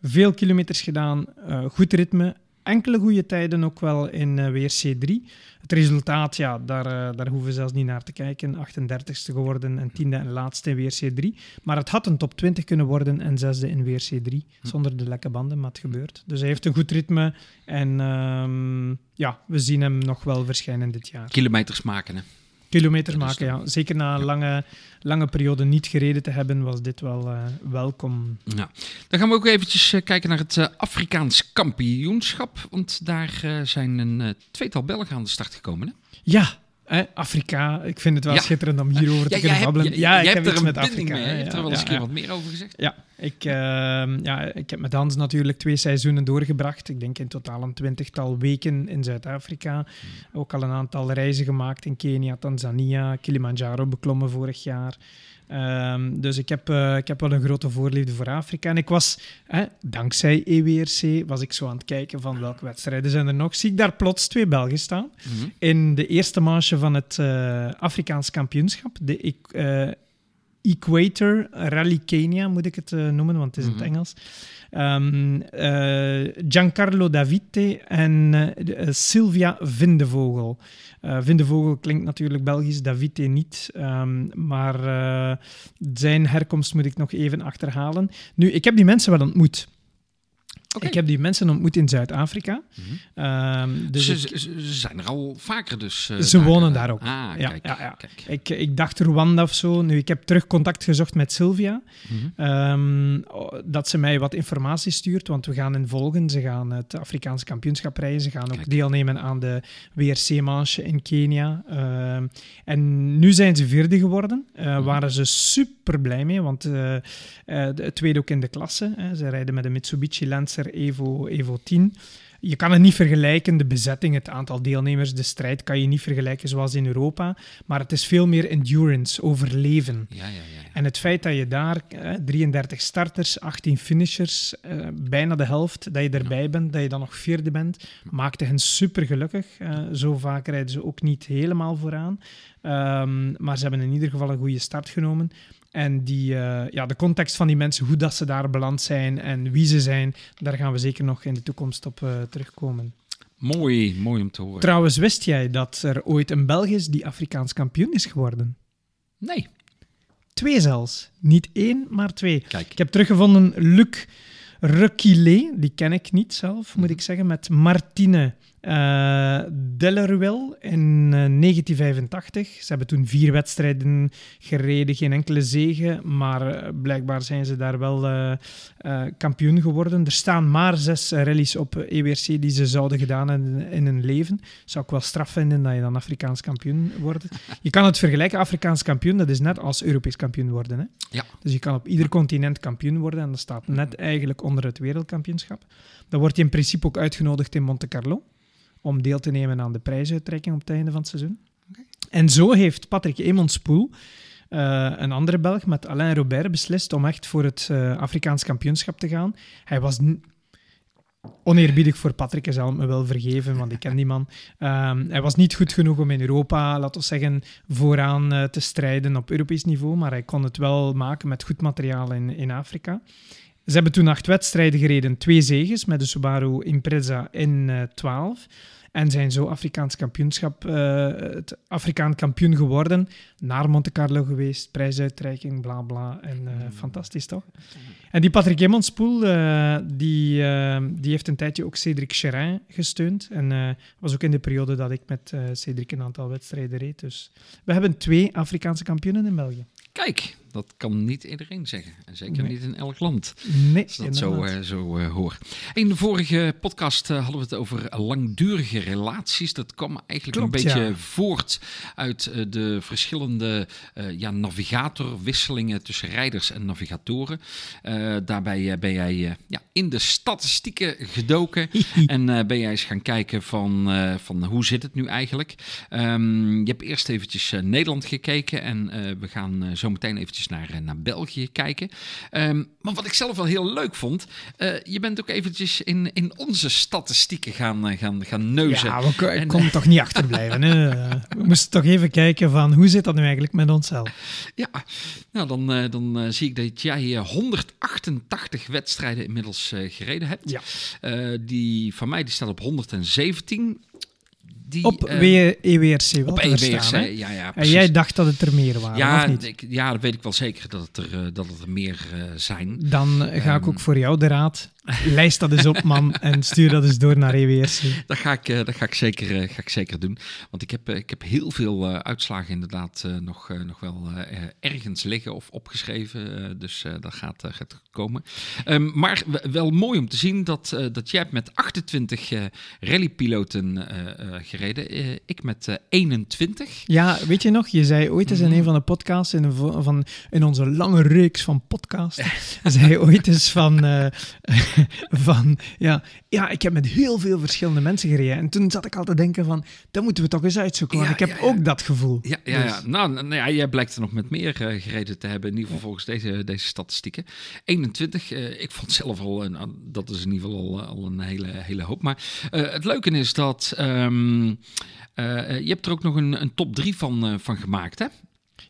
veel kilometers gedaan, goed ritme, enkele goede tijden ook wel in eh, WRC3. Het resultaat, ja, daar, eh, daar hoeven we zelfs niet naar te kijken. 38ste geworden en tiende en laatste in WRC3. Maar het had een top 20 kunnen worden en zesde in WRC3. Zonder de lekke banden, maar het gebeurt. Dus hij heeft een goed ritme. En ehm, ja, we zien hem nog wel verschijnen dit jaar. Kilometers maken, hè? Kilometers is maken, ja. Zeker na een lange, lange periode niet gereden te hebben, was dit wel eh, welkom. Ja. Dan gaan we ook eventjes eh, kijken naar het eh, Afrikaans kampioenschap. Want daar zijn een tweetal Belgen aan de start gekomen. Hè? Ja, hè, Afrika. Ik vind het wel Ja. schitterend om hierover te kunnen babbelen. ja, ik heb er iets met Afrika. mee. Je hebt er wel eens een keer wat meer over gezegd. Ja, ik, ehm, ja, ik heb met Hans natuurlijk twee seizoenen doorgebracht. Ik denk in totaal een twintigtal weken in Zuid-Afrika. Ook al een aantal reizen gemaakt in Kenia, Tanzania, Kilimanjaro beklommen vorig jaar. Ehm, dus ik heb, eh, ik heb wel een grote voorliefde voor Afrika. En ik was, hè, dankzij EWRC, was ik zo aan het kijken van welke wedstrijden zijn er nog. Zie ik daar plots twee Belgen staan. Mhm. In de eerste manche van het eh, Afrikaans kampioenschap, de equ- eh, Equator Rally Kenia, moet ik het noemen, want het is in het Mhm. Engels. Ehm, eh, Giancarlo Davite en Sylvia Vindevogel. Eh, Vindevogel klinkt natuurlijk Belgisch, Davite niet. ehm, maar eh, zijn herkomst moet ik nog even achterhalen. Nu, ik heb die mensen wel ontmoet. Ik heb die mensen ontmoet in Zuid-Afrika. Mhm. Ehm, dus ze, ik- ze- ze zijn er al vaker dus. eh, Ze wonen daar ook. Ah, Ja, kijk. ja, ja. kijk. Ik, ik dacht Rwanda of zo. Nu, ik heb terug contact gezocht met Sylvia. Mhm. Ehm, oh, dat ze mij wat informatie stuurt, want we gaan in volgen. Ze gaan het Afrikaanse kampioenschap rijden. Ze gaan ook Kijk. deelnemen aan de WRC-manche in Kenia. Ehm, en nu zijn ze vierde geworden. Eh Mhm. Waren ze super blij mee, want eh, eh, het tweede ook in de klasse. Hè. Ze rijden met een Mitsubishi Lancer Evo, Evo 10. Je kan het niet vergelijken, de bezetting, het aantal deelnemers, de strijd kan je niet vergelijken zoals in Europa. Maar het is veel meer endurance, overleven. Ja, ja, ja. En het feit dat je daar eh, 33 starters, 18 finishers, eh, bijna de helft, dat je erbij bent, dat je dan nog vierde bent, maakte hen super gelukkig. zo vaak rijden ze ook niet helemaal vooraan. Ehm, maar ze hebben in ieder geval een goede start genomen. En die, eh, ja, de context van die mensen, hoe dat ze daar beland zijn en wie ze zijn, daar gaan we zeker nog in de toekomst op eh, terugkomen. Mooi, mooi om te horen. Trouwens, wist jij dat er ooit een Belg is die Afrikaans kampioen is geworden? nee, Twee zelfs. Niet één, maar twee. kijk. Ik heb teruggevonden Luc Requilé, die ken ik niet zelf, moet ik zeggen, met Martine eh Delleruel in eh, 1985. Ze hebben toen vier wedstrijden gereden, geen enkele zege, maar eh, blijkbaar zijn ze daar wel eh, eh, kampioen geworden. Er staan maar zes eh, rallies op eh, EWRC die ze zouden gedaan hebben in hun leven. Zou ik wel straf vinden dat je dan Afrikaans kampioen wordt. Je kan het vergelijken, Afrikaans kampioen, dat is net als Europees kampioen worden. Hè? Ja. Dus je kan op ieder continent kampioen worden en dat staat net eigenlijk onder het wereldkampioenschap. Dan word je in principe ook uitgenodigd in Monte Carlo om deel te nemen aan de prijsuitreiking op het einde van het seizoen. En zo heeft Patrick Emonspoel, eh een andere Belg, met Alain Robert beslist om echt voor het eh, Afrikaans kampioenschap te gaan. Hij was oneerbiedig voor Patrick, hij zal het me wel vergeven, want ik ken die man. Ehm, hij was niet goed genoeg om in Europa, laten we zeggen, vooraan uh, te strijden op Europees niveau, maar hij kon het wel maken met goed materiaal in, in Afrika. Ze hebben toen acht wedstrijden gereden, twee zegens met de Subaru Impreza in uh, 12. En zijn zo Afrikaans kampioenschap, uh, het Afrikaan kampioen geworden. Naar Monte Carlo geweest, prijsuitreiking, bla bla. En uh, fantastisch toch? En die Patrick Emmonspoel, uh, die, die heeft een tijdje ook Cédric Cherin gesteund. En was ook in de periode dat ik met Cédric een aantal wedstrijden reed. Dus we hebben twee Afrikaanse kampioenen in België. Kijk, dat kan niet iedereen zeggen. En zeker Nee. niet in elk land. Nee, Als dat zo, eh, zo eh, hoor. In de vorige podcast eh, hadden we het over langdurige relaties. Dat kwam eigenlijk Klopt, een beetje ja. voort uit de verschillende ja, navigatorwisselingen tussen rijders en navigatoren. Daarbij ben jij ja, in de statistieken gedoken. en ben jij eens gaan kijken van, van hoe zit het nu eigenlijk. Ehm, je hebt eerst eventjes Nederland gekeken. En we gaan zo meteen eventjes naar, eh, naar België kijken. Ehm, maar wat ik zelf wel heel leuk vond, eh, je bent ook eventjes in, in onze statistieken gaan, eh, gaan, gaan neuzen. Ja, we ko- En- konden toch niet achterblijven. Hè? We moesten toch even kijken van hoe zit dat nu eigenlijk met onszelf? Ja, nou dan, dan zie ik dat jij eh, 188 wedstrijden inmiddels gereden hebt. Ja. Die van mij die staat op 117. Die, Op eh, W- EWRC op EWRC, hè? ja, ja, En precies. jij dacht dat het er meer waren, ja, of niet? ik, ja, dat weet ik wel zeker dat het er, eh, dat het er meer eh, zijn. Dan eh, ga ik Ehm. ook voor jou de raad. Lijst dat eens op, man, en stuur dat eens door naar EWRC. Dat ga ik, eh, dat ga ik, zeker, eh, ga ik zeker doen. Want ik heb, eh, ik heb heel veel uitslagen inderdaad nog, nog wel ergens liggen of opgeschreven. dus dat gaat, gaat komen. Ehm, maar wel mooi om te zien dat, dat jij hebt met 28 eh rallypiloten gereden. Ik met eh, 21. Ja, weet je nog? Je zei ooit eens in Mhm. een van de podcasts, in, een van, in onze lange reeks van podcasts, zei ooit eens van, van ja, ja, ik heb met heel veel verschillende mensen gereden. En toen zat ik al te denken van, dat moeten we toch eens uitzoeken, want Ja, ik heb ja, ja. ook dat gevoel. Ja, ja, ja. Dus- Nou, nou ja, jij blijkt er nog met meer eh, gereden te hebben, in ieder geval volgens deze, deze statistieken. 21, eh, ik vond zelf al, een, dat is in ieder geval al, al een hele, hele hoop. Maar eh, het leuke is dat ehm, eh, je hebt er ook nog een, een top 3 van, van gemaakt, hè?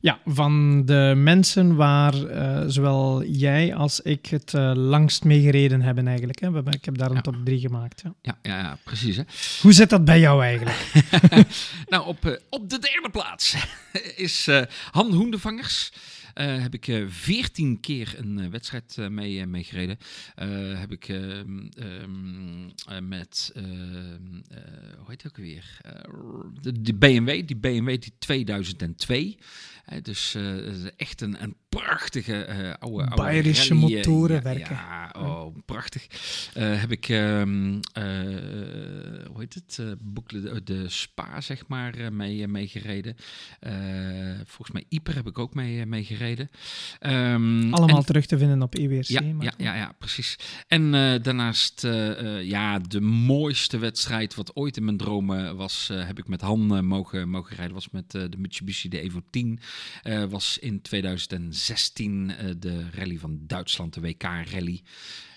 Ja, van de mensen waar eh, zowel jij als ik het eh, langst mee gereden hebben eigenlijk. Hè. We hebben, ik heb daar een Ja. top 3 gemaakt. Ja. Ja, ja, ja precies. Hè? Hoe zit dat bij jou eigenlijk? Nou, op, eh, op de derde plaats is Han Hoendevangers. Eh, heb ik eh, veertien keer een eh, wedstrijd mee, mee gereden. Heb ik ehm, ehm, eh, met, ehm, eh, hoe heet het ook weer? De, de BMW, die BMW die 2002. Eh, dus echt een, een prachtige eh, oude, oude Bayerische rally, motoren ja, werken. Ja, oh, prachtig. Heb ik, hoe heet het, boekle, de, de Spa, zeg maar, mee, mee gereden. Volgens mij Ieper heb ik ook mee, mee gereden. Ehm, Allemaal en- terug te vinden op EWRC. ja, maar- ja, ja, ja, precies. En eh, daarnaast, eh, eh, ja, de mooiste wedstrijd wat ooit in mijn dromen was, heb ik met Han mogen, mogen rijden. Was met de Mitsubishi, de Evo 10. Eh, was in 2016 eh, de rally van Duitsland, de WK-rally.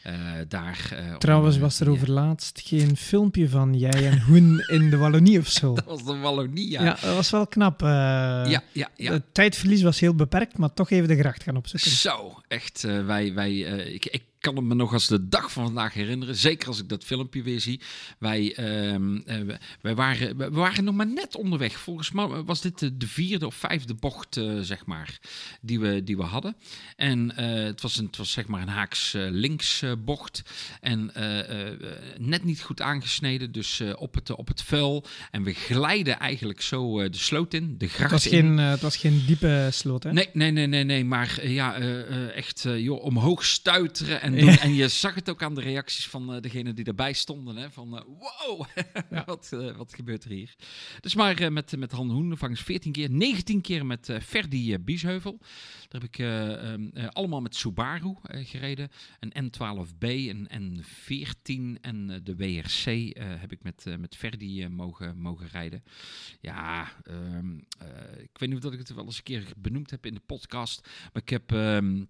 Eh, daar, eh, om, Trouwens eh, was er over laatst geen filmpje van jij en Hoen in de Wallonie of zo. Dat was de Wallonie, Ja, ja. dat was wel knap. ja, ja, ja. Het tijdverlies was heel beperkt, maar toch even de gracht gaan opzoeken. Zo, echt. wij, wij, ik, ik kan het me nog als de dag van vandaag herinneren. Zeker als ik dat filmpje weer zie. Wij, ehm, eh, wij waren, we waren nog maar net onderweg. Volgens mij was dit de, de vierde of vijfde bocht, eh, zeg maar, die we, die we hadden. En eh, het, was een, het was zeg maar een haaks links eh, bocht. En net niet goed aangesneden, dus op, het, op het vuil. En we glijden eigenlijk zo de sloot in, de Het gracht was, in. geen, het was geen diepe sloot, hè? Nee, nee, nee, nee, nee. Maar ja, echt joh, omhoog stuiteren en doen. Ja. En je zag het ook aan de reacties van eh degene die erbij stonden. Hè, van, eh, wow, wat, eh, wat gebeurt er hier? Dus maar met, met Han Hoendervangers 14 keer, 19 keer met Ferdi Biesheuvel. Daar heb ik eh, ehm, eh, allemaal met Subaru gereden. Een N12B, een N14 en de WRC heb ik met, met Ferdi mogen, mogen rijden. Ja, ehm, eh, ik weet niet of dat ik het wel eens een keer benoemd heb in de podcast. Maar ik heb ehm,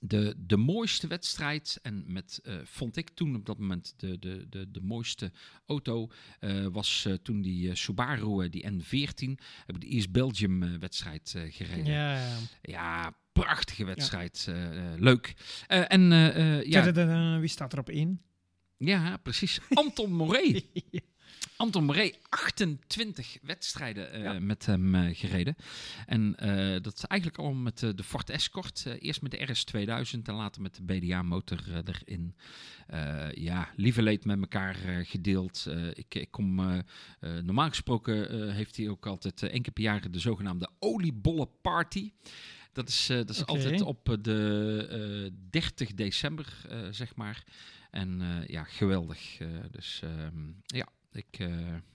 de, de mooiste wedstrijd, en met, eh, vond ik toen op dat moment de, de, de, de mooiste auto, eh, was eh, toen die Subaru, die N14, heb de East Belgium wedstrijd gereden. Ja, ja. ja, prachtige wedstrijd. leuk. en ja. wie staat er op één? Ja, precies. Anton Moré. Anton Moré, 28 wedstrijden uh, met hem uh, gereden. En uh, dat is eigenlijk al met de Ford Escort. eerst met de RS2000 en later met de BDA-motor erin. ja, lieve leed met elkaar gedeeld. ik, ik kom, normaal gesproken heeft hij ook altijd één keer per jaar de zogenaamde oliebollen party. Dat is, dat is altijd op de 30 december, zeg maar. En ja, geweldig. dus ehm, ja, ik,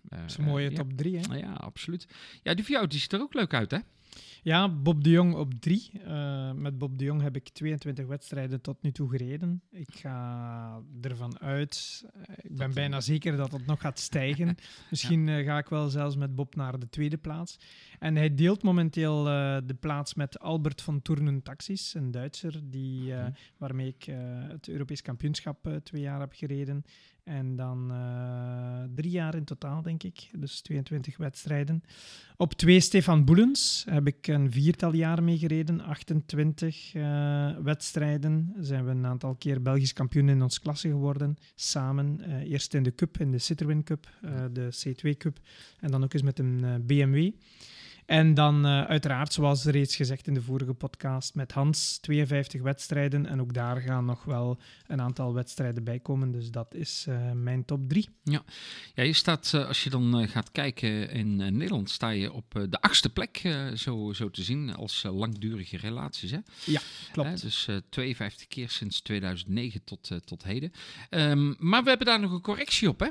dat is een mooie top 3, hè? Ja, absoluut. Ja, die van jou die ziet er ook leuk uit, hè? Ja, Bob de Jong op 3. Uh, eh, met Bob de Jong heb ik 22 wedstrijden tot nu toe gereden. Ik ga ervan uit, ik ben bijna zeker dat het nog gaat stijgen. Misschien ja. ga ik wel zelfs met Bob naar de tweede plaats. En hij deelt momenteel de plaats met Albert van Tournen Taxis, een Duitser, die, mhm. waarmee ik het Europees kampioenschap twee jaar heb gereden. En dan uh, drie jaar in totaal, denk ik. Dus 22 wedstrijden. Op twee Stefan Boelens heb ik een viertal jaar mee gereden. 28 uh, eh, wedstrijden. Zijn we een aantal keer Belgisch kampioen in ons klasse geworden. Samen. Uh, eerst in de Cup, in de Citroën Cup, de C2 Cup. En dan ook eens met een BMW. En dan uh, uiteraard, zoals reeds gezegd in de vorige podcast, met Hans 52 wedstrijden. En ook daar gaan nog wel een aantal wedstrijden bij komen. Dus dat is uh, mijn top 3. Ja. ja, je staat, uh, als je dan gaat kijken in Nederland, sta je op de achtste plek, zo, zo te zien, als langdurige relaties. Hè? Ja, klopt. dus 52 keer sinds 2009 tot, tot heden. Um, maar we hebben daar nog een correctie op, hè?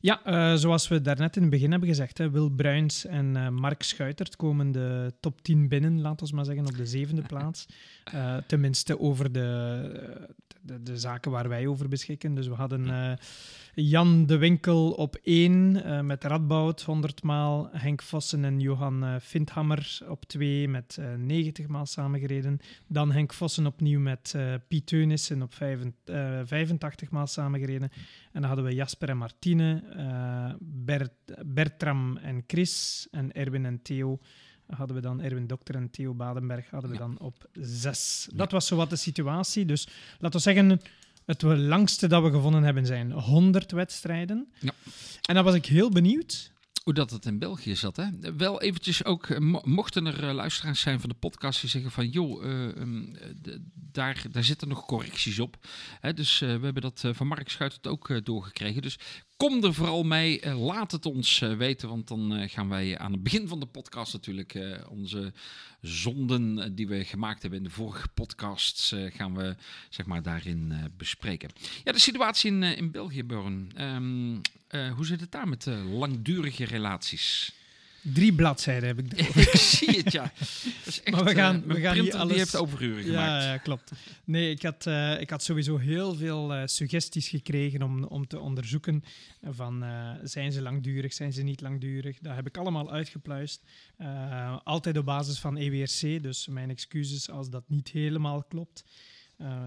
Ja, uh, zoals we daarnet in het begin hebben gezegd, hè, Wil Bruins en uh, Mark Schuitert komen de top 10 binnen, laten we maar zeggen, op de zevende plaats. Uh, tenminste over de, de, de, zaken waar wij over beschikken. Dus we hadden Jan de Winkel op 1 met Radboud 100 maal, Henk Vossen en Johan Vindhammer op 2 met 90 maal samengereden. Dan Henk Vossen opnieuw met Piet Teunissen op 85 maal samengereden. En dan hadden we Jasper en Martine, uh, Bert, Bertram en Chris en Erwin en Theo. Hadden we dan Erwin Dokter en Theo Badenberg hadden we dan op zes. Dat was zo wat de situatie. Dus laten we zeggen, het langste dat we gevonden hebben zijn 100 wedstrijden. Ja. En dan was ik heel benieuwd hoe dat het in België zat. Hè? Wel eventjes ook, eh, mochten er uh, luisteraars zijn van de podcast die zeggen van... joh, uh, um, daar, daar zitten nog correcties op. Hè? Dus uh, we hebben dat van Mark Schuit ook doorgekregen. Dus kom er vooral mee. laat het ons weten, want dan gaan wij aan het begin van de podcast natuurlijk... onze zonden die we gemaakt hebben in de vorige podcasts... gaan we zeg maar daarin bespreken. Ja, de situatie in, in België. Um, uh, hoe zit het daar met langdurige relaties? Drie bladzijden heb ik. ik zie het, ja. Echt, maar we gaan, uh, we gaan niet alles... die heeft overuren gemaakt. Ja, ja klopt. Nee, ik had, ik had sowieso heel veel suggesties gekregen om, om te onderzoeken van zijn ze langdurig, zijn ze niet langdurig. Dat heb ik allemaal uitgepluist. altijd op basis van EWRC, dus mijn excuses als dat niet helemaal klopt.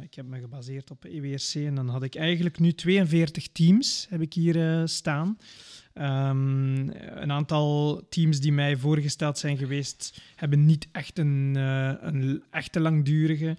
Ik heb me gebaseerd op EWRC en dan had ik eigenlijk nu 42 teams heb ik hier staan. Um, een aantal teams die mij voorgesteld zijn geweest, hebben niet echt een, uh, een echte langdurige.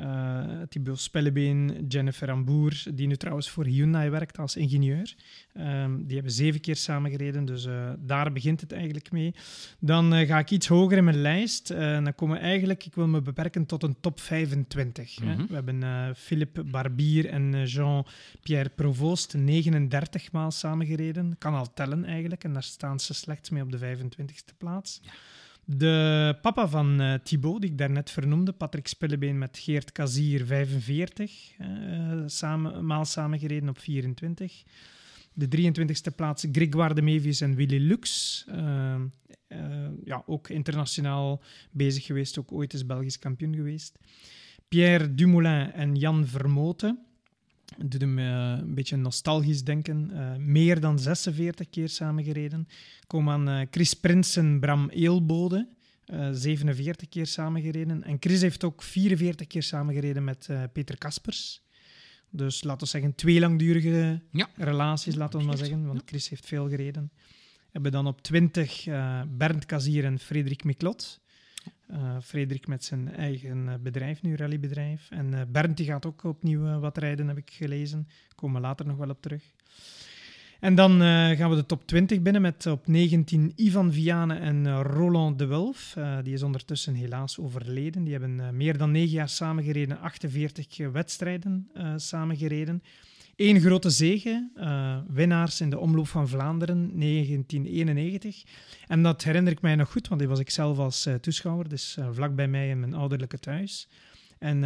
Uh, Thibaut Spellebeen, Jennifer Amboer, die nu trouwens voor Hyundai werkt als ingenieur. Um, die hebben zeven keer samengereden, dus uh, daar begint het eigenlijk mee. Dan uh, ga ik iets hoger in mijn lijst. dan komen we eigenlijk, ik wil me beperken tot een top 25. Mm -hmm. We hebben Philippe Barbier en Jean-Pierre Provoost 39 maal samengereden. Kan al tellen eigenlijk, en daar staan ze slechts mee op de 25e plaats. Ja. De papa van uh, Thibaut, die ik daarnet vernoemde, Patrick Spillebeen met Geert Kazier, 45, uh, samen, maal samengereden op 24. De 23e plaats Grégoire de Mevius en Willy Lux. Uh, ja, ook internationaal bezig geweest, ook ooit eens Belgisch kampioen geweest. Pierre Dumoulin en Jan Vermoten. Dat doet me een beetje nostalgisch denken. meer dan 46 keer samengereden. Kom aan uh, Chris Prinsen, Bram Eelbode. eh, 47 keer samengereden. En Chris heeft ook 44 keer samengereden met eh, Peter Kaspers. Dus laten we zeggen twee langdurige Ja. relaties, laten we maar zeggen. Want Chris heeft veel gereden. We hebben dan op 20 eh, Bernd Kazier en Frederik Miklot. Eh Frederik met zijn eigen eh, bedrijf nu, rallybedrijf. En eh, Bernd die gaat ook opnieuw wat rijden, heb ik gelezen. Komen we later nog wel op terug. En dan gaan we de top 20 binnen met op 19 Ivan Vianen en Roland de Wulf. Die is ondertussen helaas overleden. Die hebben meer dan 9 jaar samengereden, 48 wedstrijden samengereden. Eén grote zege, eh, winnaars in de Omloop van Vlaanderen 1991. En dat herinner ik mij nog goed, want die was ik zelf als eh, toeschouwer, dus eh, vlak bij mij in mijn ouderlijke thuis. En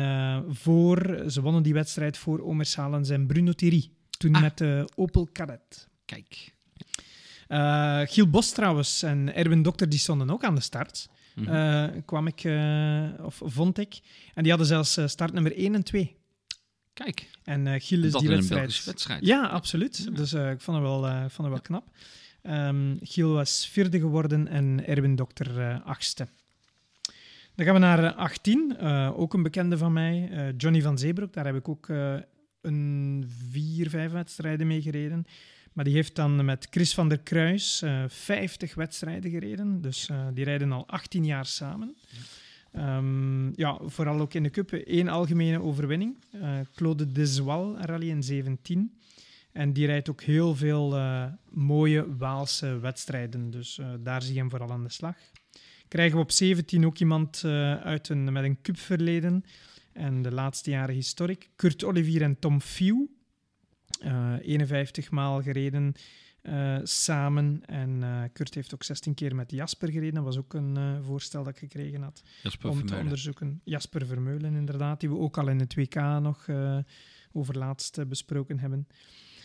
voor, ze wonnen die wedstrijd voor Omer Salens en Bruno Thierry, toen Ah. met de Opel Kadett. Kijk. Giel Bos trouwens en Erwin Dokter die stonden ook aan de start. Mhm. Kwam ik, of vond ik. En die hadden zelfs eh, startnummer 1 en 2. Kijk. En eh Giel is dat die in een wedstrijd... Wedstrijd. Ja, absoluut. Ja. Dus eh, ik vond het wel, eh, ik vond het wel knap. Ehm, Giel was vierde geworden en Erwin Dokter eh, achtste. Dan gaan we naar eh, 18. eh, ook een bekende van mij, eh, Johnny van Zeebroek. Daar heb ik ook eh, een vier, vijf wedstrijden mee gereden. Maar die heeft dan met Chris van der Kruis eh 50 wedstrijden gereden. Dus eh, die rijden al 18 jaar samen. Ehm, ja, vooral ook in de Cup. één algemene overwinning. Eh, Claude Deswal rally in 17. En die rijdt ook heel veel eh, mooie Waalse wedstrijden. Dus eh, daar zie je hem vooral aan de slag. Krijgen we op 17 ook iemand uit een, met een cupverleden. En de laatste jaren historic. Kurt Olivier en Tom. Eh 51 maal gereden eh, samen. En eh, Kurt heeft ook 16 keer met Jasper gereden. Dat was ook een eh, voorstel dat ik gekregen had Jasper om te onderzoeken. Jasper Vermeulen, inderdaad, die we ook al in het WK nog over laatst eh, besproken hebben.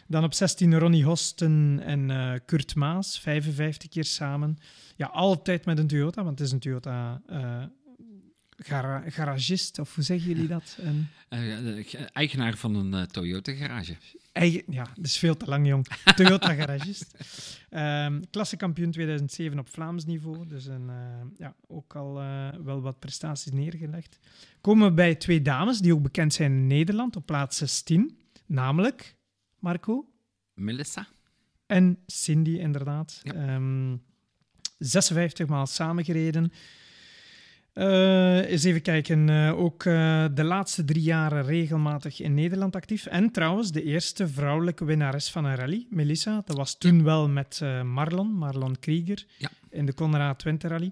Dan op 16 Ronnie Hosten en Kurt Maas, 55 keer samen. Ja, altijd met een Toyota, want het is een Toyota gara- garagist, of hoe zeggen jullie dat? Een eigenaar van een Toyota garage. Eigen, ja, dat is veel te lang, jong. Toyota garagist. Ehm klassekampioen 2007 op Vlaams niveau, dus een, eh, ja, ook al eh, wel wat prestaties neergelegd. Komen we bij twee dames die ook bekend zijn in Nederland op plaats 16, namelijk Marco Melissa. en Cindy, inderdaad. Ja. Ehm, 56 maal samengereden. Eh eens even kijken. eh, ook eh, de laatste drie jaren regelmatig in Nederland actief. En trouwens, de eerste vrouwelijke winnares van een rally, Melissa. Dat was toen wel met Marlon, Marlon Krieger, Ja. in de Conrad Twente Rally.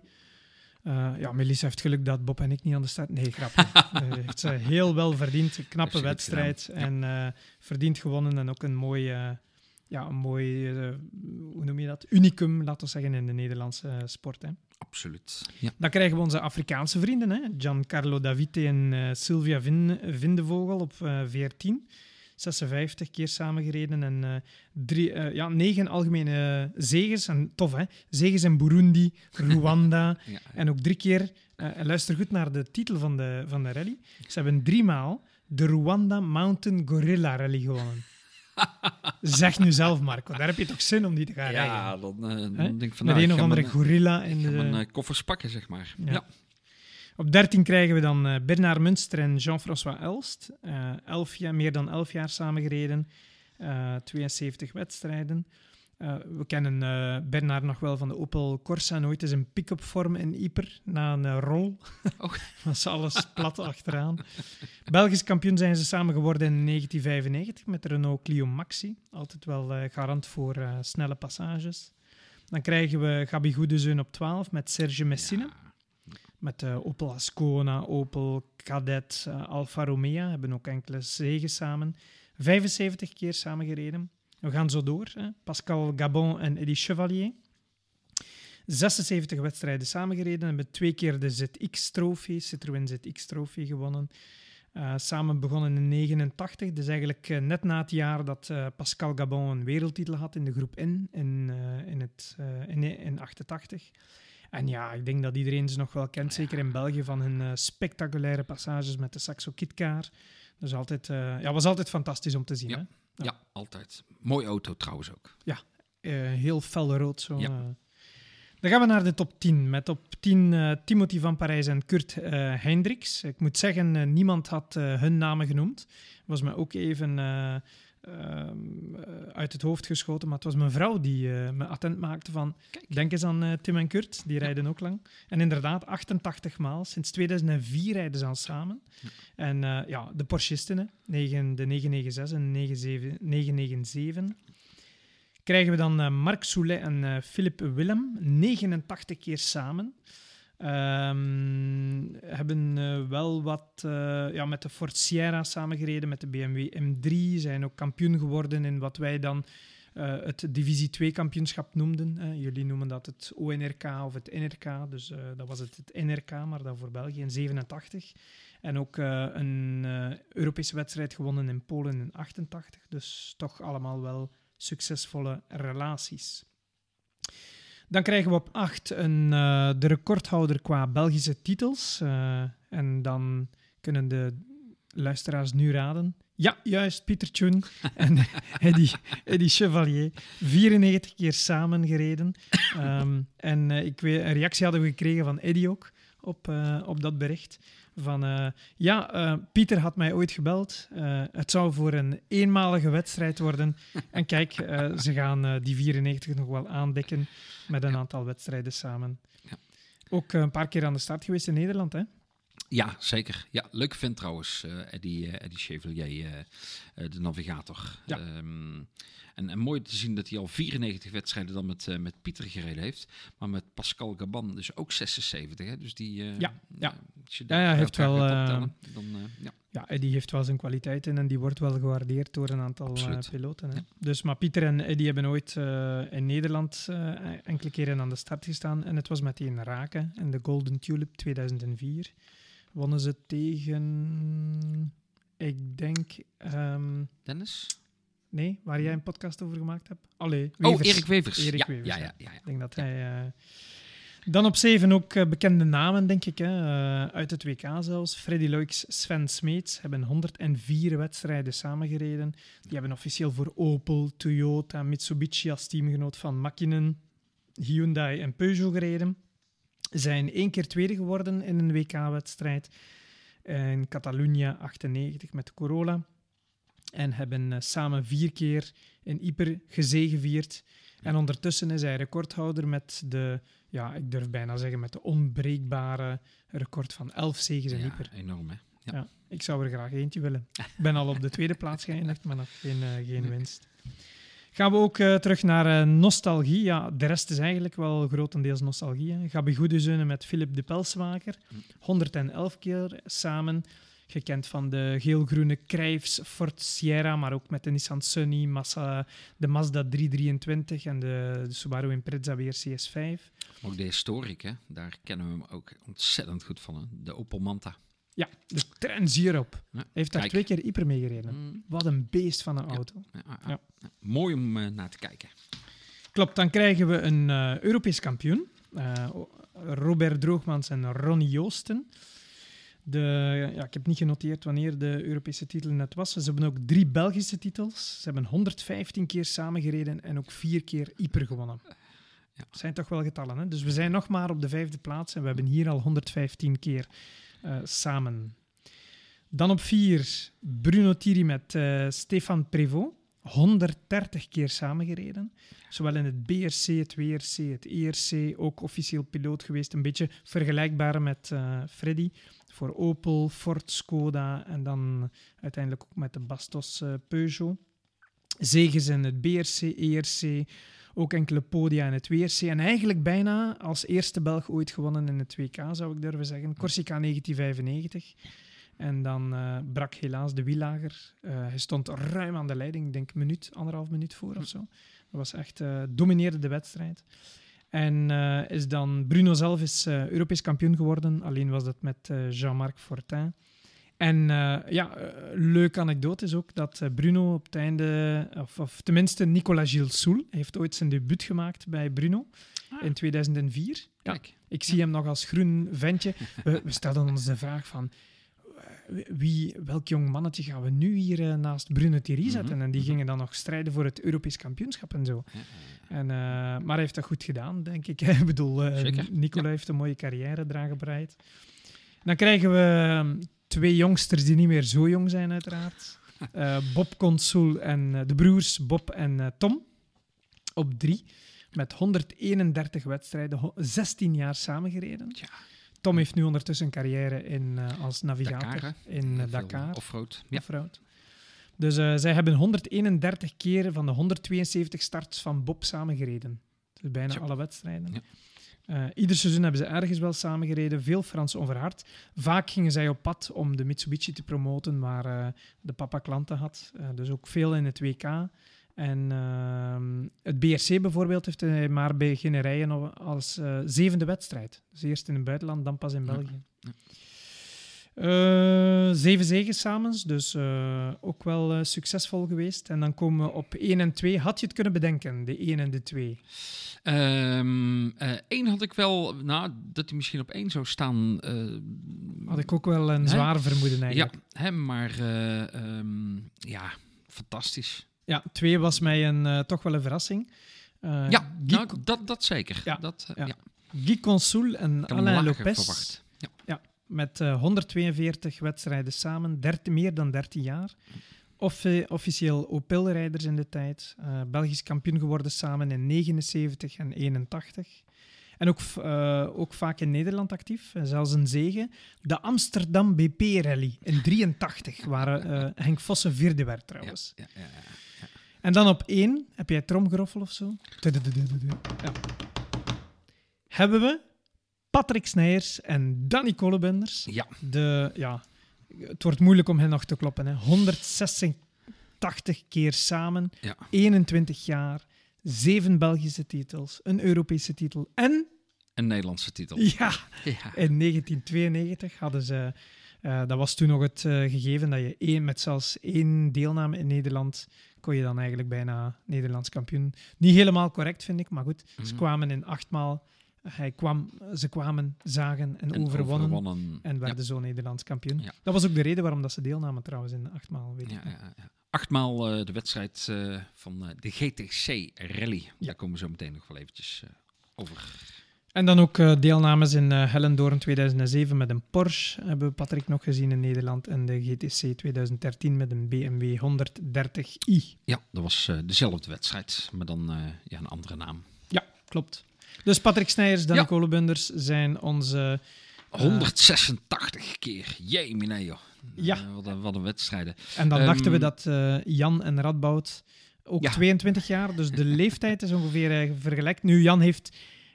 Ja, Melissa heeft geluk dat Bob en ik niet aan de start... Nee, grapje. Heeft ze heel wel verdiend. Een knappe wedstrijd. En verdiend gewonnen. En ook een mooi... ja, een mooi, eh, hoe noem je dat? Unicum, laten we zeggen, in de Nederlandse sport. Hè. Absoluut. Ja. Dan krijgen we onze Afrikaanse vrienden, hè? Giancarlo Davite en eh, Sylvia Vin Vindevogel op eh 14. 56 keer samengereden en drie, ja, negen algemene zegens. En tof, hè? Zegens in Burundi, Rwanda Ja. en ook drie keer... luister goed naar de titel van de, van de rally. Ze hebben driemaal de Rwanda Mountain Gorilla Rally gewonnen. Zeg nu zelf, Marco. Daar heb je toch zin om die te gaan rijden? Ja, dan, eh, dan denk ik van... Met nou, een of andere gorilla in de... mijn eh, koffers pakken, zeg maar. Ja. Ja. Op 13 krijgen we dan eh, Bernard Munster en Jean-François Elst. Elf jaar, meer dan 11 jaar samengereden. Eh 72 wedstrijden. Eh, we kennen eh, Bernard nog wel van de Opel Corsa. en Ooit is een pick-up vorm in Yper na een eh, rol. Oh. was alles plat achteraan. Belgisch kampioen zijn ze samen geworden in 1995 met de Renault Clio Maxi. Altijd wel garant voor snelle passages. Dan krijgen we Gabi Goedezeun op 12 met Serge Messina. Met eh, Opel Ascona, Opel Kadett, eh, Alfa Romeo hebben ook enkele zegen samen. 75 keer samen gereden. We gaan zo door. Hè. Pascal Gabon en Eddie Chevalier. 76 wedstrijden samengereden. Hebben twee keer de ZX-trofee, Citroën ZX-trofee gewonnen. Eh, samen begonnen in 89, dus eigenlijk eh, net na het jaar dat eh, Pascal Gabon een wereldtitel had in de groep N in, in, het, in, in 88. En ja, ik denk dat iedereen ze nog wel kent, zeker in België, van hun spectaculaire passages met de Saxo Kitcar. Dat is altijd, ja, was altijd fantastisch om te zien. Ja. Hè? Ja, altijd. Mooi auto trouwens ook. Eh, heel felrood zo. Ja. eh. Dan gaan we naar de top 10. Met op 10 uh, Timothy van Parijs en Kurt Hendricks. Ik moet zeggen, niemand had hun namen genoemd. Was me ook even uit het hoofd geschoten. Maar het was mijn vrouw die me attent maakte van... Kijk. Denk eens aan Tim en Kurt, die rijden ook lang. En inderdaad, 88 maal. Sinds 2004 rijden ze al samen. Ja. En ja, de Porschisten, 9, de 996 en 997 krijgen we dan Marc Soulet en Philippe Willem, 89 keer samen. Um, hebben uh, wel wat ja, met de Ford Sierra samengereden, met de BMW M3. Zijn ook kampioen geworden in wat wij dan het Divisie 2 kampioenschap noemden. jullie noemen dat het ONRK of het NRK. Dus dat was het, het NRK, maar dan voor België in 87. En ook een Europese wedstrijd gewonnen in Polen in 88. Dus toch allemaal wel succesvolle relaties. Dan krijgen we op 8 een, uh, de recordhouder qua Belgische titels. Uh, en dan kunnen de luisteraars nu raden. Ja, juist, Pieter Tjoen en Eddie, Eddie Chevalier. 94 keer samen gereden. Um, en uh, ik weet, een reactie hadden we gekregen van Eddie ook op, op dat bericht. Van ja, Pieter had mij ooit gebeld. Het zou voor een eenmalige wedstrijd worden. en kijk, ze gaan die 94 nog wel aandekken met een aantal wedstrijden samen. Ja. Ook een paar keer aan de start geweest in Nederland, hè? Ja, zeker. Ja, leuk vent trouwens, Eddie, Eddie Chevalier, de navigator. Ja. Um, en, en, mooi te zien dat hij al 94 wedstrijden dan met, uh, met Pieter gereden heeft. Maar met Pascal Gaban dus ook 76. Hè? Dus die... Uh, ja, ja. ja, ja, heeft wel... dan, ja. ja, die heeft wel zijn kwaliteiten en die wordt wel gewaardeerd door een aantal piloten. Hè? Ja. Dus, maar Pieter en Eddie hebben ooit in Nederland enkele keren aan de start gestaan. En het was meteen raken. En de Golden Tulip 2004 wonnen ze tegen... Ik denk... Um, Dennis? Nee, waar jij een podcast over gemaakt hebt. Allee, Oh, Erik Wevers. Erik ja, Wevers. Ja, ja, ja, Ik denk dat hij... Uh... Dan op zeven ook uh, bekende namen, denk ik. Hè. Uh, uit het WK zelfs. Freddy Loix, Sven Smeets hebben 104 wedstrijden samengereden. Die hebben officieel voor Opel, Toyota, Mitsubishi als teamgenoot van Makinen, Hyundai en Peugeot gereden. Zijn één keer tweede geworden in een WK-wedstrijd. In Catalunya 98 met de Corolla. En hebben uh, samen vier keer in Yper gezegevierd. En ondertussen is hij recordhouder met de, ja, ik durf bijna zeggen, met de onbreekbare record van elf zegens in ja, Yper. enorm hè. Ja. ja. ik zou er graag eentje willen. Ik ben al op de tweede plaats geëindigd, maar nog geen, uh, geen winst. Gaan we ook uh, terug naar uh, nostalgie. Ja, de rest is eigenlijk wel grotendeels nostalgie. Gabi Goedezeunen met Philip de Pelswaker. 111 keer samen gekend van de geel-groene Krijfs Ford Sierra, maar ook met de Nissan Sunny, Massa, de Mazda 323 en de, de Subaru Impreza WRC S5. Ook de historiek, hè? daar kennen we hem ook ontzettend goed van. Hè? De Opel Manta. Ja, de Trans hierop. Ja, heeft daar twee keer Iper mee gereden. Mm. Wat een beest van een auto. Ja, ja, Mooi om uh, naar te kijken. Klopt, dan krijgen we een uh, Europees kampioen. Uh, Robert Droogmans en Ronnie Joosten. De, ja, ik heb niet genoteerd wanneer de Europese titel net was. Ze hebben ook drie Belgische titels. Ze hebben 115 keer samengereden en ook vier keer Ieper gewonnen. Ja. Dat zijn toch wel getallen. Hè? Dus we zijn nog maar op de vijfde plaats en we hebben hier al 115 keer uh, samen. Dan op vier Bruno Thierry met uh, Stefan Prévost. 130 keer samengereden. Zowel in het BRC, het WRC, het ERC, ook officieel piloot geweest. Een beetje vergelijkbaar met uh, Freddy voor Opel, Ford, Skoda en dan uiteindelijk ook met de Bastos uh, Peugeot. Zegens in het BRC, ERC, ook enkele podia in het WRC en eigenlijk bijna als eerste Belg ooit gewonnen in het WK, zou ik durven zeggen. Corsica 1995. En dan uh, brak helaas de wielager. Uh, hij stond ruim aan de leiding, ik denk een minuut, anderhalf minuut voor of zo. Dat was echt, uh, domineerde de wedstrijd. En is dan Bruno zelf is Europees kampioen geworden. Alleen was dat met Jean-Marc Fortin. En ja, leuke anekdote is ook dat Bruno op het einde, of, of tenminste Nicolas Gilles Soul, heeft ooit zijn debuut gemaakt bij Bruno ah. in 2004. Ja, ik zie hem nog als groen ventje. We, we stelden ons de vraag van, eh, wie, welk jong mannetje gaan we nu hier eh, naast Bruno Thierry Mhm, zetten? En die mhm. gingen dan nog strijden voor het Europees kampioenschap en zo. Ja, En, eh, maar hij heeft dat goed gedaan, denk ik. Ik bedoel, Zeker, Nicola ja. heeft een mooie carrière eraan gebreid. Dan krijgen we ehm, twee jongsters die niet meer zo jong zijn, uiteraard. Bob Consul en de broers Bob en Tom op drie. Met 131 wedstrijden, ho- 16 jaar samengereden. Tja. Tom heeft nu ondertussen een carrière in, eh, als navigator Dakar, in eh, Dakar. Offroad. Ja. Offroad. Dus eh, zij hebben 131 keer van de 172 starts van Bob samengereden. Dus bijna alle wedstrijden. Ja. Ieder seizoen hebben ze ergens wel samengereden, veel Frans onverhard. Vaak gingen zij op pad om de Mitsubishi te promoten, waar de papa klanten had. Dus ook veel in het WK. En ehm, het BRC bijvoorbeeld heeft hij maar beginnen rijden al- als eh, zevende wedstrijd. Dus eerst in het buitenland, dan pas in Ja. België. Ja. Eh, zeven zegen samen, dus eh, ook wel eh, succesvol geweest. En dan komen we op 1 en 2. Had je het kunnen bedenken, de 1 en de 2? Ehm, eh, één had ik wel, nou, dat hij misschien op één zou staan. eh, Had ik ook wel een Hè? zwaar vermoeden ja, eigenlijk. hè, maar eh, ehm, ja, fantastisch. Ja, 2 was mij een, eh, toch wel een verrassing. Eh, ja, Guy, nou, dat, dat zeker. Ja, Dat, eh, ja. ja. Guy Consul en Alain Lopez verwacht. Ja. met eh, 142 wedstrijden samen, 13, meer dan 13 jaar. Of, officieel Opel-rijders in de tijd. Belgisch kampioen geworden samen in 79 en 81. En ook, ook vaak in Nederland actief, zelfs een zege. De Amsterdam BP-rally in 83, waar Henk Vossen vierde werd trouwens. Ja, ja, ja, ja. En dan op één, heb jij tromgeroffel of zo? Ja. Hebben we Patrick Snijers en Danny Kolebenders. Ja. De, ja, het wordt moeilijk om hen nog te kloppen. Hè. 186 keer samen, Ja. 21 jaar, zeven Belgische titels, een Europese titel. En Een Nederlandse titel. ja, Ja. in 1992 hadden ze... eh, dat was toen nog het eh, gegeven dat je één, met zelfs één deelname in Nederland kon je dan eigenlijk bijna Nederlands kampioen. Niet helemaal correct, vind ik, maar goed. Ze Mhm. kwamen in achtmaal. Hij kwam, ze kwamen, zagen en, En overwonnen. overwonnen. En Ja. werden zo Nederlands kampioen. Ja. Dat was ook de reden waarom dat ze deelnamen trouwens in de achtmaal. Weet Ja. Achtmaal eh, de wedstrijd eh, van eh, de GTC Rally. Ja. Daar komen we zo meteen nog wel eventjes over. En dan ook eh, deelnames in eh Hellendoorn 2007 met een Porsche. Hebben we Patrick nog gezien in Nederland. En de GTC 2013 met een BMW 130i. Ja, dat was eh, dezelfde wedstrijd, maar dan ja, een andere naam. Ja, klopt. Dus Patrick Snijers, Danny Ja. Kolebunders zijn onze... Eh, 186 keer. Jee, meneer, joh. Ja. Wat, een, wat een wedstrijden. En dan Ehm, dachten we dat Jan en Radboud ook Ja. 22 jaar, dus de leeftijd is ongeveer vergelijkt. Nu, Jan heeft...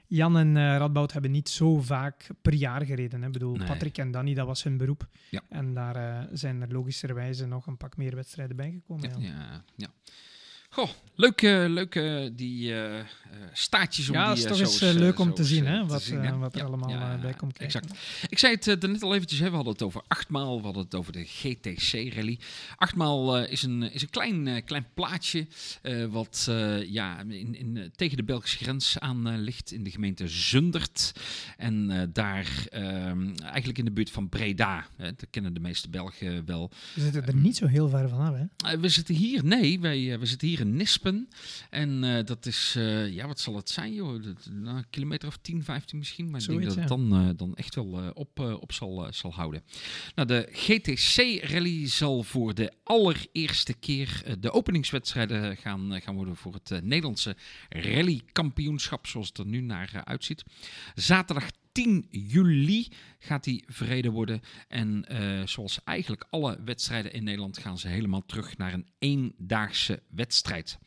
Jan en eh, Radboud hebben niet zo vaak per jaar gereden. Hè. Ik bedoel, Nee. Patrick en Danny, dat was hun beroep. Ja. En daar eh, zijn er logischerwijze nog een pak meer wedstrijden bijgekomen. Ja, ja, ja. Goh, leuk, eh, leuk eh, die staartjes om Ja, die is eh, toch zo eens leuk om te zien, hè, wat, zien, hè. wat er Ja, allemaal ja, bij komt kijken. Exact. Ik zei het uh, net al eventjes, hè, we hadden het over achtmaal, we hadden het over de GTC-rally. Achtmaal uh, is, een, is een klein, uh, klein plaatje uh, wat ja, in, in, tegen de Belgische grens aan ligt in de gemeente Zundert. En daar ehm, eigenlijk in de buurt van Breda, hè, dat kennen de meeste Belgen wel. We zitten er niet zo heel ver vanaf, hè? we zitten hier, nee, wij, we zitten hier Nispen. En uh, dat is, uh, ja, wat zal het zijn, joh? Dat, nou, een kilometer of 10, 15 misschien. Maar Zoiets, ik denk dat het dan, uh, dan echt wel op, op zal, zal houden. Nou, de GTC-rally zal voor de allereerste keer de openingswedstrijden gaan, gaan worden voor het Nederlandse rallykampioenschap, zoals het er nu naar uitziet. Zaterdag 10 juli gaat die verreden worden. En uh, zoals eigenlijk alle wedstrijden in Nederland gaan ze helemaal terug naar een eendaagse wedstrijd.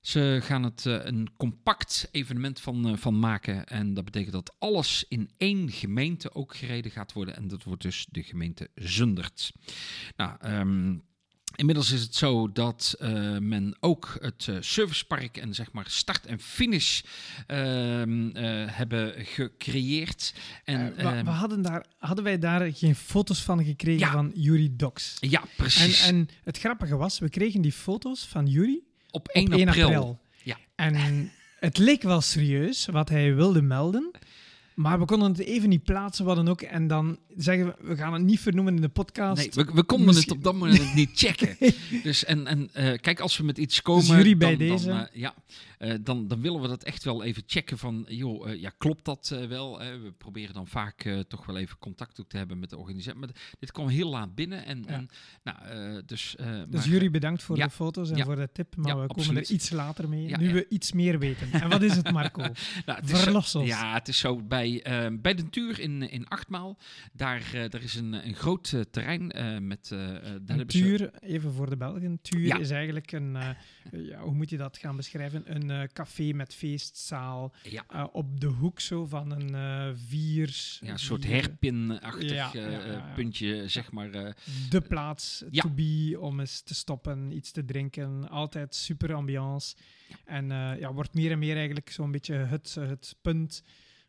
Ze gaan het uh, een compact evenement van, uh, van maken. En dat betekent dat alles in één gemeente ook gereden gaat worden. En dat wordt dus de gemeente Zundert. Nou, um, Inmiddels is het zo dat uh, men ook het uh, servicepark en zeg maar start en finish uh, hebben gecreëerd. En, we, we, hadden, daar, hadden wij daar geen foto's van gekregen ja. van Yuri Docs? Ja, precies. En, en, het grappige was, we kregen die foto's van Yuri op 1, op 1 april. april. Ja. En het leek wel serieus wat hij wilde melden. Maar we konden het even niet plaatsen, wat dan ook. En dan zeggen we, we gaan het niet vernoemen in de podcast. Nee, we, we konden Misschien- het op dat moment niet checken. Dus en, en eh, kijk, als we met iets komen, Dus jullie bij dan, deze? Dan, eh, ja, eh, dan, dan willen we dat echt wel even checken van, joh, ja, klopt dat wel? we proberen dan vaak toch wel even contact ook te hebben met de organisatie. Maar dit kwam heel laat binnen en, Ja. en nou, dus... Dus maar, jullie bedankt voor ja. de foto's en Ja. voor de tip, maar we komen absoluut. er iets later mee, nu we iets meer weten. En wat is het, Marco? Nou, het is zo- Verlos ons. Ja, het is zo bij, bij de Tuur in, in Achtmaal. Daar, eh, daar is een, een groot eh, terrein eh, met. Een tuur, even voor de Belgen. Tuur Ja. is eigenlijk een, ja, hoe moet je dat gaan beschrijven? Een café met feestzaal Ja, op de hoek zo van een vier... ja, een soort herpinachtig puntje, zeg maar. De plaats to be om eens te stoppen, iets te drinken. Altijd super ambiance. En ja, wordt meer en meer eigenlijk zo'n beetje het, het punt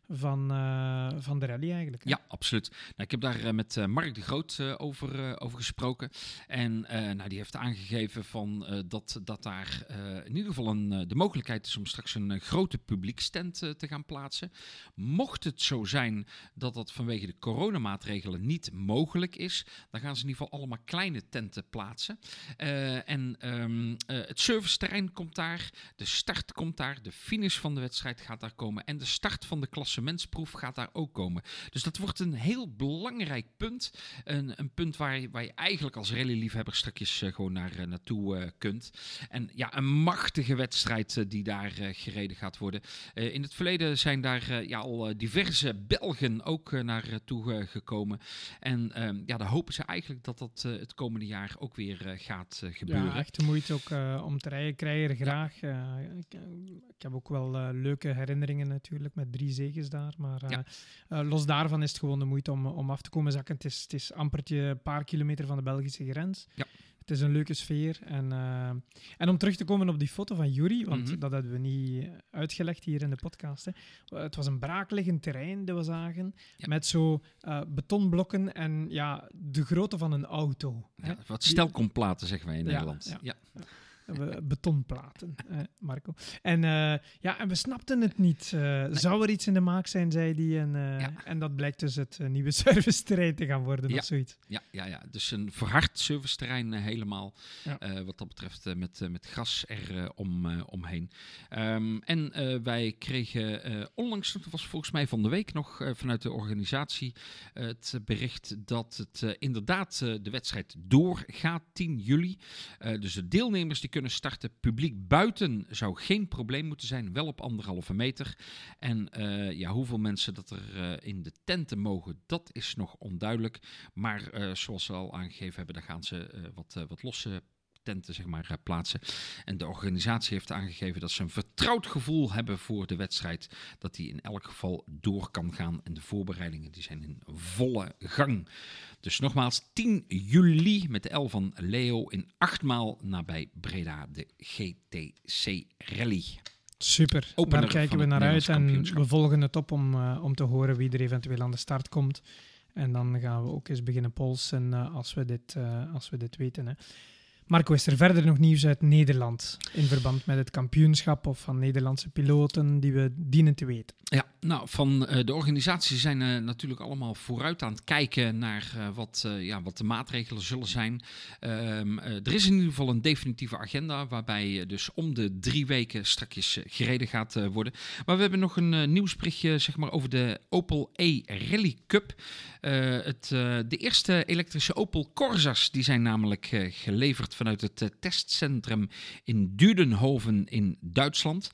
van, eh, van de rally eigenlijk. hè? Ja, absoluut. Nou, ik heb daar eh, met eh, Mark de Groot over, over gesproken. En nou, die heeft aangegeven van, dat, dat daar in ieder geval een, de mogelijkheid is om straks een grote publiekstand eh, te gaan plaatsen. Mocht het zo zijn dat dat vanwege de coronamaatregelen niet mogelijk is, dan gaan ze in ieder geval allemaal kleine tenten plaatsen. En ehm, eh, het serviceterrein komt daar, de start komt daar, de finish van de wedstrijd gaat daar komen en de start van de klassementsproef gaat daar ook komen. Dus dat wordt een heel belangrijk punt. Een, een punt waar je, waar je eigenlijk als rallyliefhebber straks eh, gewoon naar, eh, naartoe eh, kunt. En ja, een machtige wedstrijd die daar gereden gaat worden. In het verleden zijn daar ja, al diverse Belgen ook naartoe gekomen. En ehm, ja, dan hopen ze eigenlijk dat dat het komende jaar ook weer gaat gebeuren. Ja, echt de moeite ook om te rijden. Ik rij er graag. Ik, ik heb ook wel leuke herinneringen natuurlijk met drie zegens daar. Maar eh, Ja. eh, los daarvan is het gewoon de moeite om, om af te komen zakken. Het is, het is ampertje een paar kilometer van de Belgische grens. Ja. Het is een leuke sfeer. En, eh, en om terug te komen op die foto van Yuri, want Mhm. dat hebben we niet uitgelegd hier in de podcast. Hè. Het was een braakliggend terrein dat we zagen, Ja. met zo betonblokken en ja, de grootte van een auto. hè. Ja, wat stelkomplaten zeggen wij in Nederland. ja. We- betonplaten, eh, Marco. En, eh, ja, en we snapten het niet. Eh, Zou er iets in de maak zijn, zei hij. En, eh, Ja. en dat blijkt dus het eh, nieuwe serviceterrein te gaan worden Ja. of zoiets. Ja, ja, ja, dus een verhard serviceterrein eh, helemaal. Ja. eh, wat dat betreft eh, met, eh, met gras er eh, om, eh, omheen. Ehm, en eh, wij kregen eh, onlangs, dat was volgens mij van de week nog eh, vanuit de organisatie, eh, het bericht dat het eh, inderdaad eh, de wedstrijd doorgaat 10 juli. Eh, dus de deelnemers die kunnen starten. Publiek buiten zou geen probleem moeten zijn, wel op anderhalve meter. En eh, ja, hoeveel mensen dat er eh, in de tenten mogen, dat is nog onduidelijk. Maar eh, zoals ze al aangegeven hebben, daar gaan ze wat, wat losse tenten zeg maar, eh, plaatsen. En de organisatie heeft aangegeven dat ze een vertrouwd gevoel hebben voor de wedstrijd. Dat die in elk geval door kan gaan. En de voorbereidingen die zijn in volle gang. Dus nogmaals, 10 juli met de L van Leo in achtmaal nabij Breda, de GTC Rally. Super. Opener Daar kijken we naar uit en we volgen het op om, eh, om te horen wie er eventueel aan de start komt. En dan gaan we ook eens beginnen polsen eh, als, we dit, als we dit weten. Hè. Marco, is er verder nog nieuws uit Nederland in verband met het kampioenschap of van Nederlandse piloten die we dienen te weten? Ja, nou, van eh, de organisaties zijn eh, natuurlijk allemaal vooruit aan het kijken naar eh, wat, ja, wat de maatregelen zullen zijn. Ehm, eh, er is in ieder geval een definitieve agenda waarbij dus om de drie weken strakjes gereden gaat worden. Maar we hebben nog een nieuwsberichtje zeg maar, over de Opel E Rally Cup. Het, de eerste elektrische Opel Corsas die zijn namelijk eh, vanuit het eh, testcentrum in Dudenhoven in Duitsland.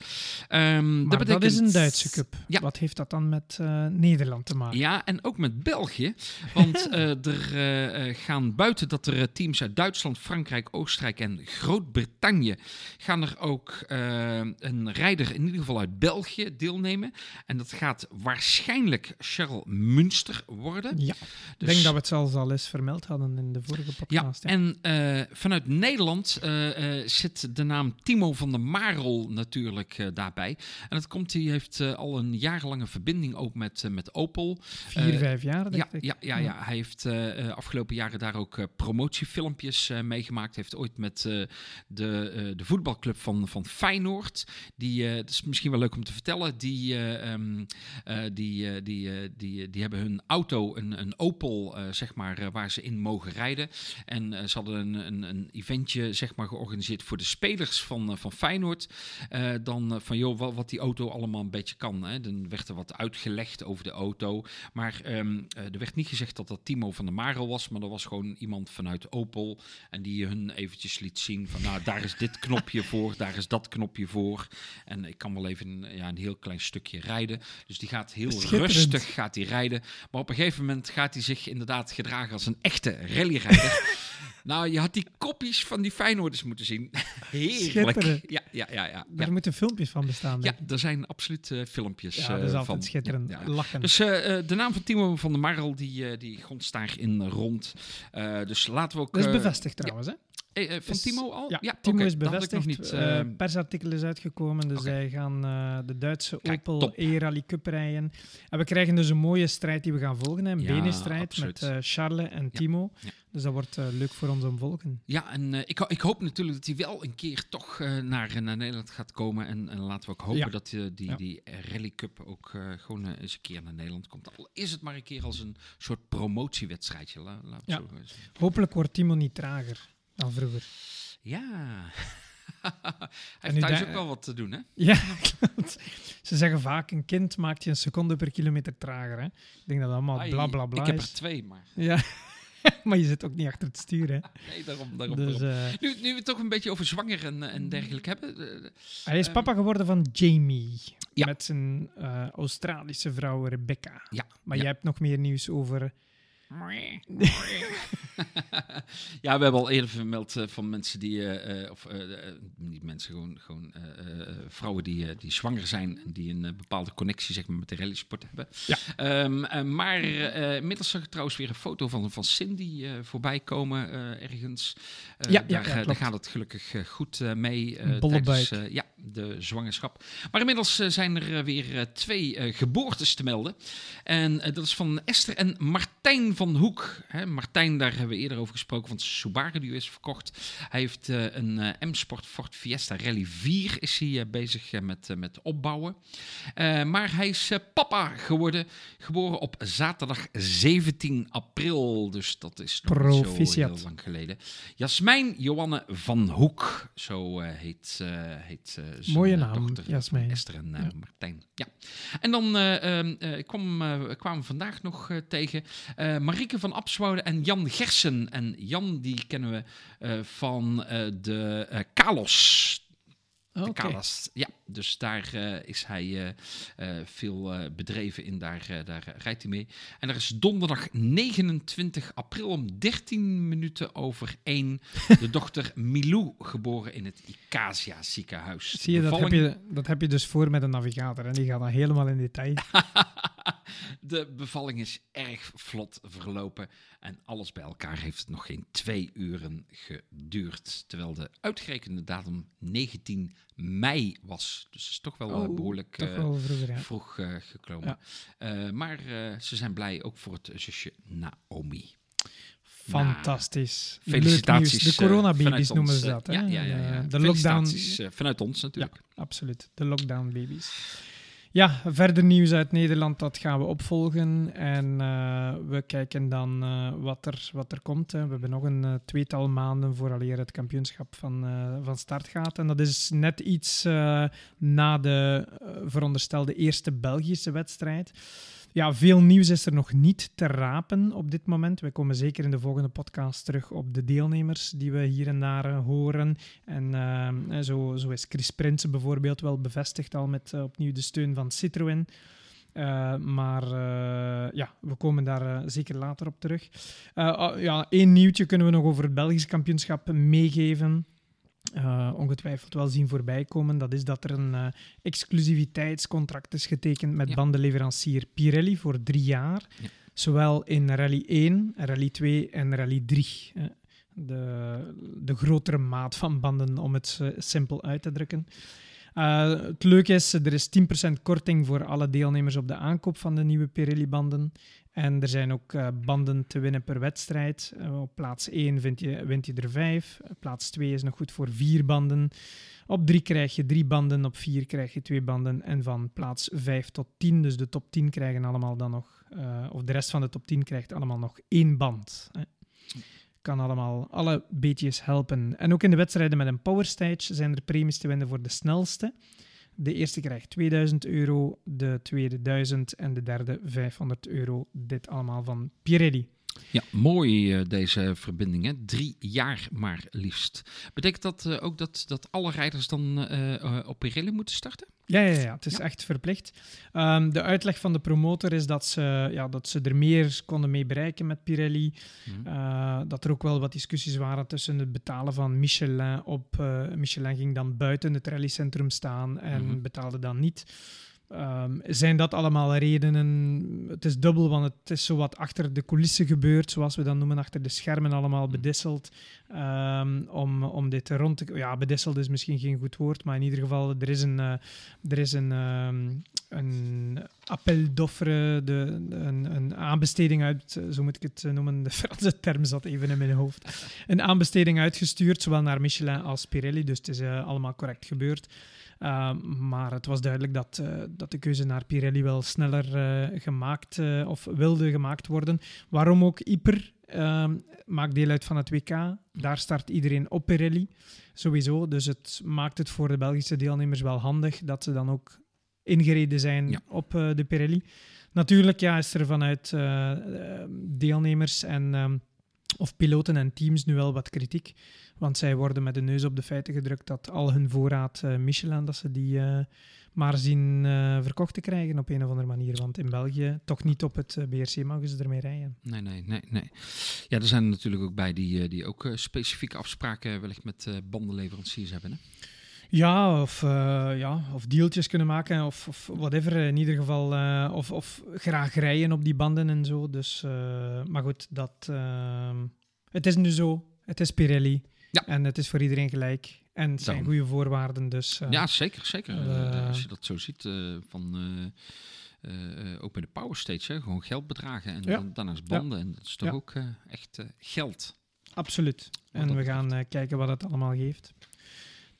Ehm, dat, is een Duitse cup. Ja. Wat heeft dat dan met eh, Nederland te maken? Ja, en ook met België. Want eh, er gaan buiten dat er teams uit Duitsland, Frankrijk, Oostenrijk en Groot-Brittannië... gaan er ook een rijder in ieder geval uit België deelnemen. En dat gaat waarschijnlijk Charles Münster worden. Ja, Dus- ik denk dat we het zelfs al eens vermeld hadden in de vorige Ja, podcast. hè. en eh, vanuit Nederland eh, eh, zit de naam Timo van der Marel natuurlijk eh, daarbij. En dat komt, hij heeft al een jarenlange verbinding ook met, met Opel. Vier, vijf jaar, denk Ja, ik. ja, ja, ja, hij heeft afgelopen jaren daar ook promotiefilmpjes meegemaakt. Heeft ooit met de, de voetbalclub van, van Feyenoord. Die, dat is misschien wel leuk om te vertellen. Die, eh, ehm, eh, die, die, die, die hebben hun auto, een, een Opel, zeg maar, waar ze in mogen rijden. En ze hadden een, een, een eventje, zeg maar, georganiseerd voor de spelers van, eh, van Feyenoord. Eh, dan eh, van, joh, wat, wat die auto allemaal een beetje kan. Hè. Dan werd er wat uitgelegd over de auto. Maar ehm, eh, er werd niet gezegd dat dat Timo van der Marel was, maar er was gewoon iemand vanuit Opel. En die hun eventjes liet zien van, nou, daar is dit knopje voor, daar is dat knopje voor. En ik kan wel even een, ja, een heel klein stukje rijden. Dus die gaat heel rustig gaat die rijden. Maar op een gegeven moment gaat hij zich inderdaad gedragen als een echte rallyrijder. nou, je had die van die Feyenoorders moeten zien. Heerlijk. Ja, ja, ja. ja, Daar ja. moeten filmpjes van bestaan. Ja, er zijn absoluut eh, filmpjes ja, dat is eh, altijd van. schitterend. Ja. Lachen. Dus eh, eh, de naam van Timo van der Marel, die, eh die gonst daarin rond. Eh, dus laten we ook... dat is eh, bevestigd trouwens, hè? Eh, eh, van Is- Timo al? Ja, Timo is bevestigd. nog niet. eh, persartikel is uitgekomen, dus zij gaan de Duitse Kijk, Opel. E-Rally Cup rijden. En we krijgen dus een mooie strijd die we gaan volgen. Een Ja, benenstrijd met eh, Charles en Timo. Dus dat wordt leuk voor ons om volgen. Ja, en ik, ho- ik hoop natuurlijk dat hij wel een keer toch naar, naar Nederland gaat komen. En, en laten we ook hopen dat die, die Rally Cup ook gewoon eens een keer naar Nederland komt. Al is het maar een keer als een soort promotiewedstrijdje. La, laat het Ja. zo. Hopelijk wordt Timo niet trager dan vroeger. Ja. Hij heeft thuis ook wel wat te doen, hè? Ja, klopt. Ze zeggen vaak, een kind maakt je een seconde per kilometer trager. Hè? Ik denk dat dat allemaal Ai, bla Ik heb er twee, maar... Ja, maar je zit ook niet achter het stuur. Hè? Nee, daarom, daarom, Dus, daarom. eh, Nu, nu we het toch een beetje over zwanger en, en dergelijke hebben. eh, hij is papa geworden van Jamie. Ja. Met zijn eh, Australische vrouw Rebecca. Ja, Maar ja. jij hebt nog meer nieuws over... ja, we hebben al eerder vermeld eh, van mensen die, eh, eh, of niet mensen, gewoon, gewoon vrouwen die, die zwanger zijn en die een bepaalde connectie zeg maar, met de rallysport hebben. Ja. Ehm, eh, maar inmiddels zag ik trouwens weer een foto van, van Cindy voorbij komen ergens. Ja, daar, ja, daar gaat het gelukkig goed mee tijdens ja, de zwangerschap. Maar inmiddels zijn er weer twee geboortes te melden. En dat is van Esther en Martijn van Hoek. Hè, Martijn, daar hebben we eerder over gesproken, want Subaru die is verkocht. Hij heeft eh, een eh, M-Sport Ford Fiesta Rally 4 is hij eh, bezig met, met opbouwen. Maar hij is papa geworden, geboren op zaterdag 17 april. Dus dat is nog zo heel lang geleden. Jasmijn Johanne van Hoek, zo heet, heet zijn Mooie naam, dochter Jasmijn. Esther en Ja. Martijn. Ja. En dan eh, ehm, eh, ik kwam, we kwamen vandaag nog tegen eh Marieke van Abswoude en Jan Gersen. En Jan, die kennen we eh, van eh, de eh, Kalos. De. Ja, dus daar eh, is hij eh, eh, veel bedreven in. Daar, daar rijdt hij mee. En er is donderdag 29 april om 13 minuten over 1 de dochter Milou geboren in het Icasia ziekenhuis. Zie je dat, heb je, dat heb je dus voor met een navigator. En die gaat dan helemaal in detail. De bevalling is erg vlot verlopen en alles bij elkaar heeft het nog geen twee uren geduurd. Terwijl de uitgerekende datum 19 mei was. Dus het is toch wel eh, Oh, behoorlijk Toch eh, wel vroeger, ja. vroeg eh, gekomen. Ja. Maar ze zijn blij ook voor het zusje Naomi. Fantastisch. Felicitaties. De coronababies vanuit noemen ze dat. Hè? Ja, ja, ja. ja. De, lockdown. Vanuit ons natuurlijk. Absoluut, de lockdown babies. Ja, verder nieuws uit Nederland, dat gaan we opvolgen. En eh, we kijken dan eh, wat, er, wat er komt. Hè. We hebben nog een eh, tweetal maanden vooraleer het kampioenschap van, van start gaat. En dat is net iets na de veronderstelde eerste Belgische wedstrijd. Ja, veel nieuws is er nog niet te rapen op dit moment. We komen zeker in de volgende podcast terug op de deelnemers die we hier en daar eh, horen. En eh, zo, zo is Chris Prinsen bijvoorbeeld wel bevestigd al met eh, opnieuw de steun van Citroën. Maar ja, we komen daar zeker later op terug. Ah, ja, één nieuwtje kunnen we nog over het Belgisch kampioenschap meegeven. Eh, ongetwijfeld wel zien voorbij komen. Dat is dat er een eh, exclusiviteitscontract is getekend met Ja. bandenleverancier Pirelli voor drie jaar. Ja. Zowel in Rally 1, Rally 2 en Rally 3. eh. de, de grotere maat van banden, om het eh, simpel uit te drukken. Uh, het leuke is, er is 10% korting voor alle deelnemers op de aankoop van de nieuwe Pirelli-banden. En er zijn ook uh, banden te winnen per wedstrijd. Uh, op plaats 1 vind je, wint je er 5. Plaats 2 is nog goed voor 4 banden. Op 3 krijg je 3 banden, op 4 krijg je 2 banden. En van plaats 5 tot 10, dus de top 10 krijgen allemaal dan nog, of de rest van de top 10 krijgt allemaal nog 1 band. Hè kan allemaal alle beetjes helpen. En ook in de wedstrijden met een power stage zijn er premies te winnen voor de snelste. De eerste krijgt 2000 euro, de tweede 1000 en de derde 500 euro. Dit allemaal van Pirelli. Ja, mooi uh, deze verbinding. Hè? Drie jaar maar liefst. Betekent dat uh, ook dat, dat alle rijders dan uh, op Pirelli moeten starten? Ja, ja, ja het is ja. echt verplicht. Um, de uitleg van de promotor is dat ze, ja, dat ze er meer konden mee bereiken met Pirelli. Mm. dat er ook wel wat discussies waren tussen het betalen van Michelin op... Michelin ging dan buiten het rallycentrum staan en mm. betaalde dan niet. Um, zijn dat allemaal redenen? Het is dubbel, want het is zo wat achter de coulissen gebeurd, zoals we dat noemen, achter de schermen allemaal mm. bedisseld. Um, om, om dit rond te... Ja, bedisseld is misschien geen goed woord, maar in ieder geval, er is een, uh, er is een, um, een appel d'offre, een, een aanbesteding uit, zo moet ik het noemen, de Franse term zat even in mijn hoofd. Een aanbesteding uitgestuurd, zowel naar Michelin als Pirelli, dus het is uh, allemaal correct gebeurd. Uh, maar het was duidelijk dat, uh, dat de keuze naar Pirelli wel sneller uh, gemaakt of wilde gemaakt worden. Waarom ook Iper ehm, maakt deel uit van het WK. Daar start iedereen op Pirelli, sowieso. Dus het maakt het voor de Belgische deelnemers wel handig dat ze dan ook ingereden zijn ja. op de Pirelli. Natuurlijk ja, is er vanuit deelnemers en ehm, of piloten en teams nu wel wat kritiek. Want zij worden met de neus op de feiten gedrukt dat al hun voorraad uh, Michelin, dat ze die uh, maar zien uh, verkocht te krijgen op een of andere manier. Want in België, toch niet op het BRC mogen ze ermee rijden. Nee, nee, nee. nee. Ja, er zijn natuurlijk ook bij die, die ook specifieke afspraken wellicht met bandenleveranciers hebben. Hè? Ja, of, uh, ja, of deeltjes kunnen maken, of, of whatever. In ieder geval, uh, of, of graag rijden op die banden en zo. Dus, uh, maar goed, dat, het is nu zo. Het is Pirelli. Ja. En het is voor iedereen gelijk. En het zijn goede voorwaarden. Dus, ja, zeker. zeker. als je dat zo ziet, van... ook bij de Power Stage, hè, gewoon geldbedragen en ja. dan, daarnaast banden. Ja. En dat is toch ook echt geld. Absoluut. En we gaan kijken wat het allemaal geeft.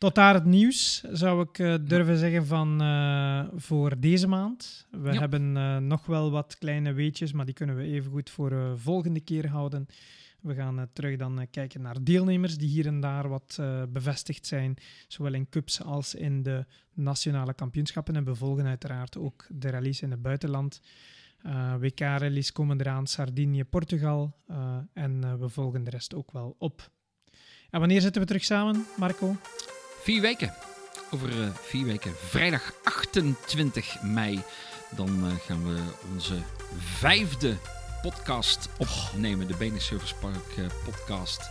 Tot daar het nieuws, zou ik uh, durven zeggen, van uh, voor deze maand. We ja. hebben uh, nog wel wat kleine weetjes, maar die kunnen we even goed voor volgende keer houden. We gaan terug dan kijken naar deelnemers die hier en daar wat bevestigd zijn, zowel in cups als in de nationale kampioenschappen. En we volgen uiteraard ook de rallies in het buitenland. WK-rallies komen eraan, Sardinië, Portugal. en we volgen de rest ook wel op. En wanneer zitten we terug samen, Marco? Vier weken. Over uh, vier weken, vrijdag 28 mei, dan uh, gaan we onze vijfde podcast opnemen. De Benen Service Park uh, podcast.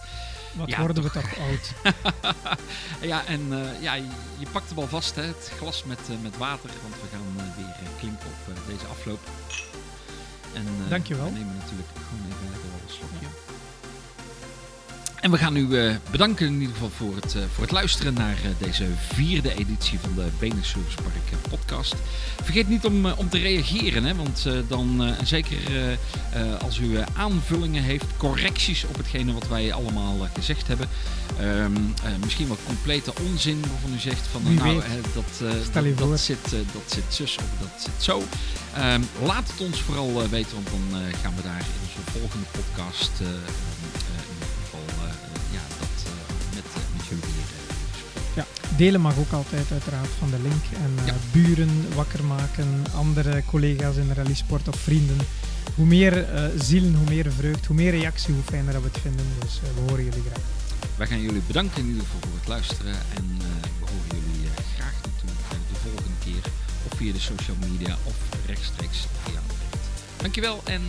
Wat ja, worden we toch oud. ja, en ja, je, pakt de bal vast, hè, het glas met, met water, want we gaan weer klimmen op deze afloop. En, Dankjewel. we nemen natuurlijk En we gaan u uh, bedanken in ieder geval voor het, uh, voor het luisteren naar uh, deze vierde editie van de Benen Park podcast. Vergeet niet om, om te reageren, hè, want dan zeker als u aanvullingen heeft, correcties op hetgene wat wij allemaal gezegd hebben. Ehm, misschien wat complete onzin waarvan u zegt van nou, dat, dat, dat, zit, dat zit zus of dat zit zo. Um, laat het ons vooral weten, want dan gaan we daar in onze volgende podcast delen mag ook altijd uiteraard van de link. En ja. buren wakker maken, andere collega's in de rallysport of vrienden. Hoe meer uh, zielen, hoe meer vreugd, hoe meer reactie, hoe fijner dat we het vinden. Dus uh, we horen jullie graag. Wij gaan jullie bedanken in ieder geval voor het luisteren. En we horen jullie graag natuurlijk de volgende keer. Of via de social media of rechtstreeks via het Dankjewel en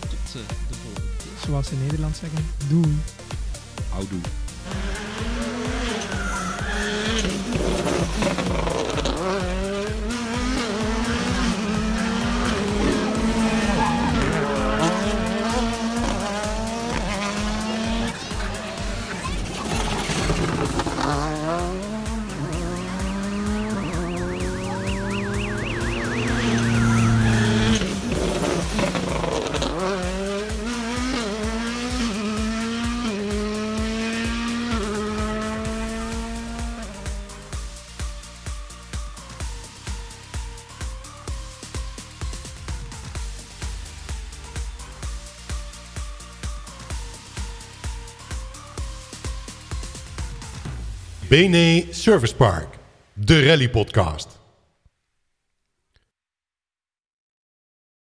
tot de volgende keer. Zoals ze in Nederland zeggen, doei. Houdoe. Bene Service Park, de rally podcast.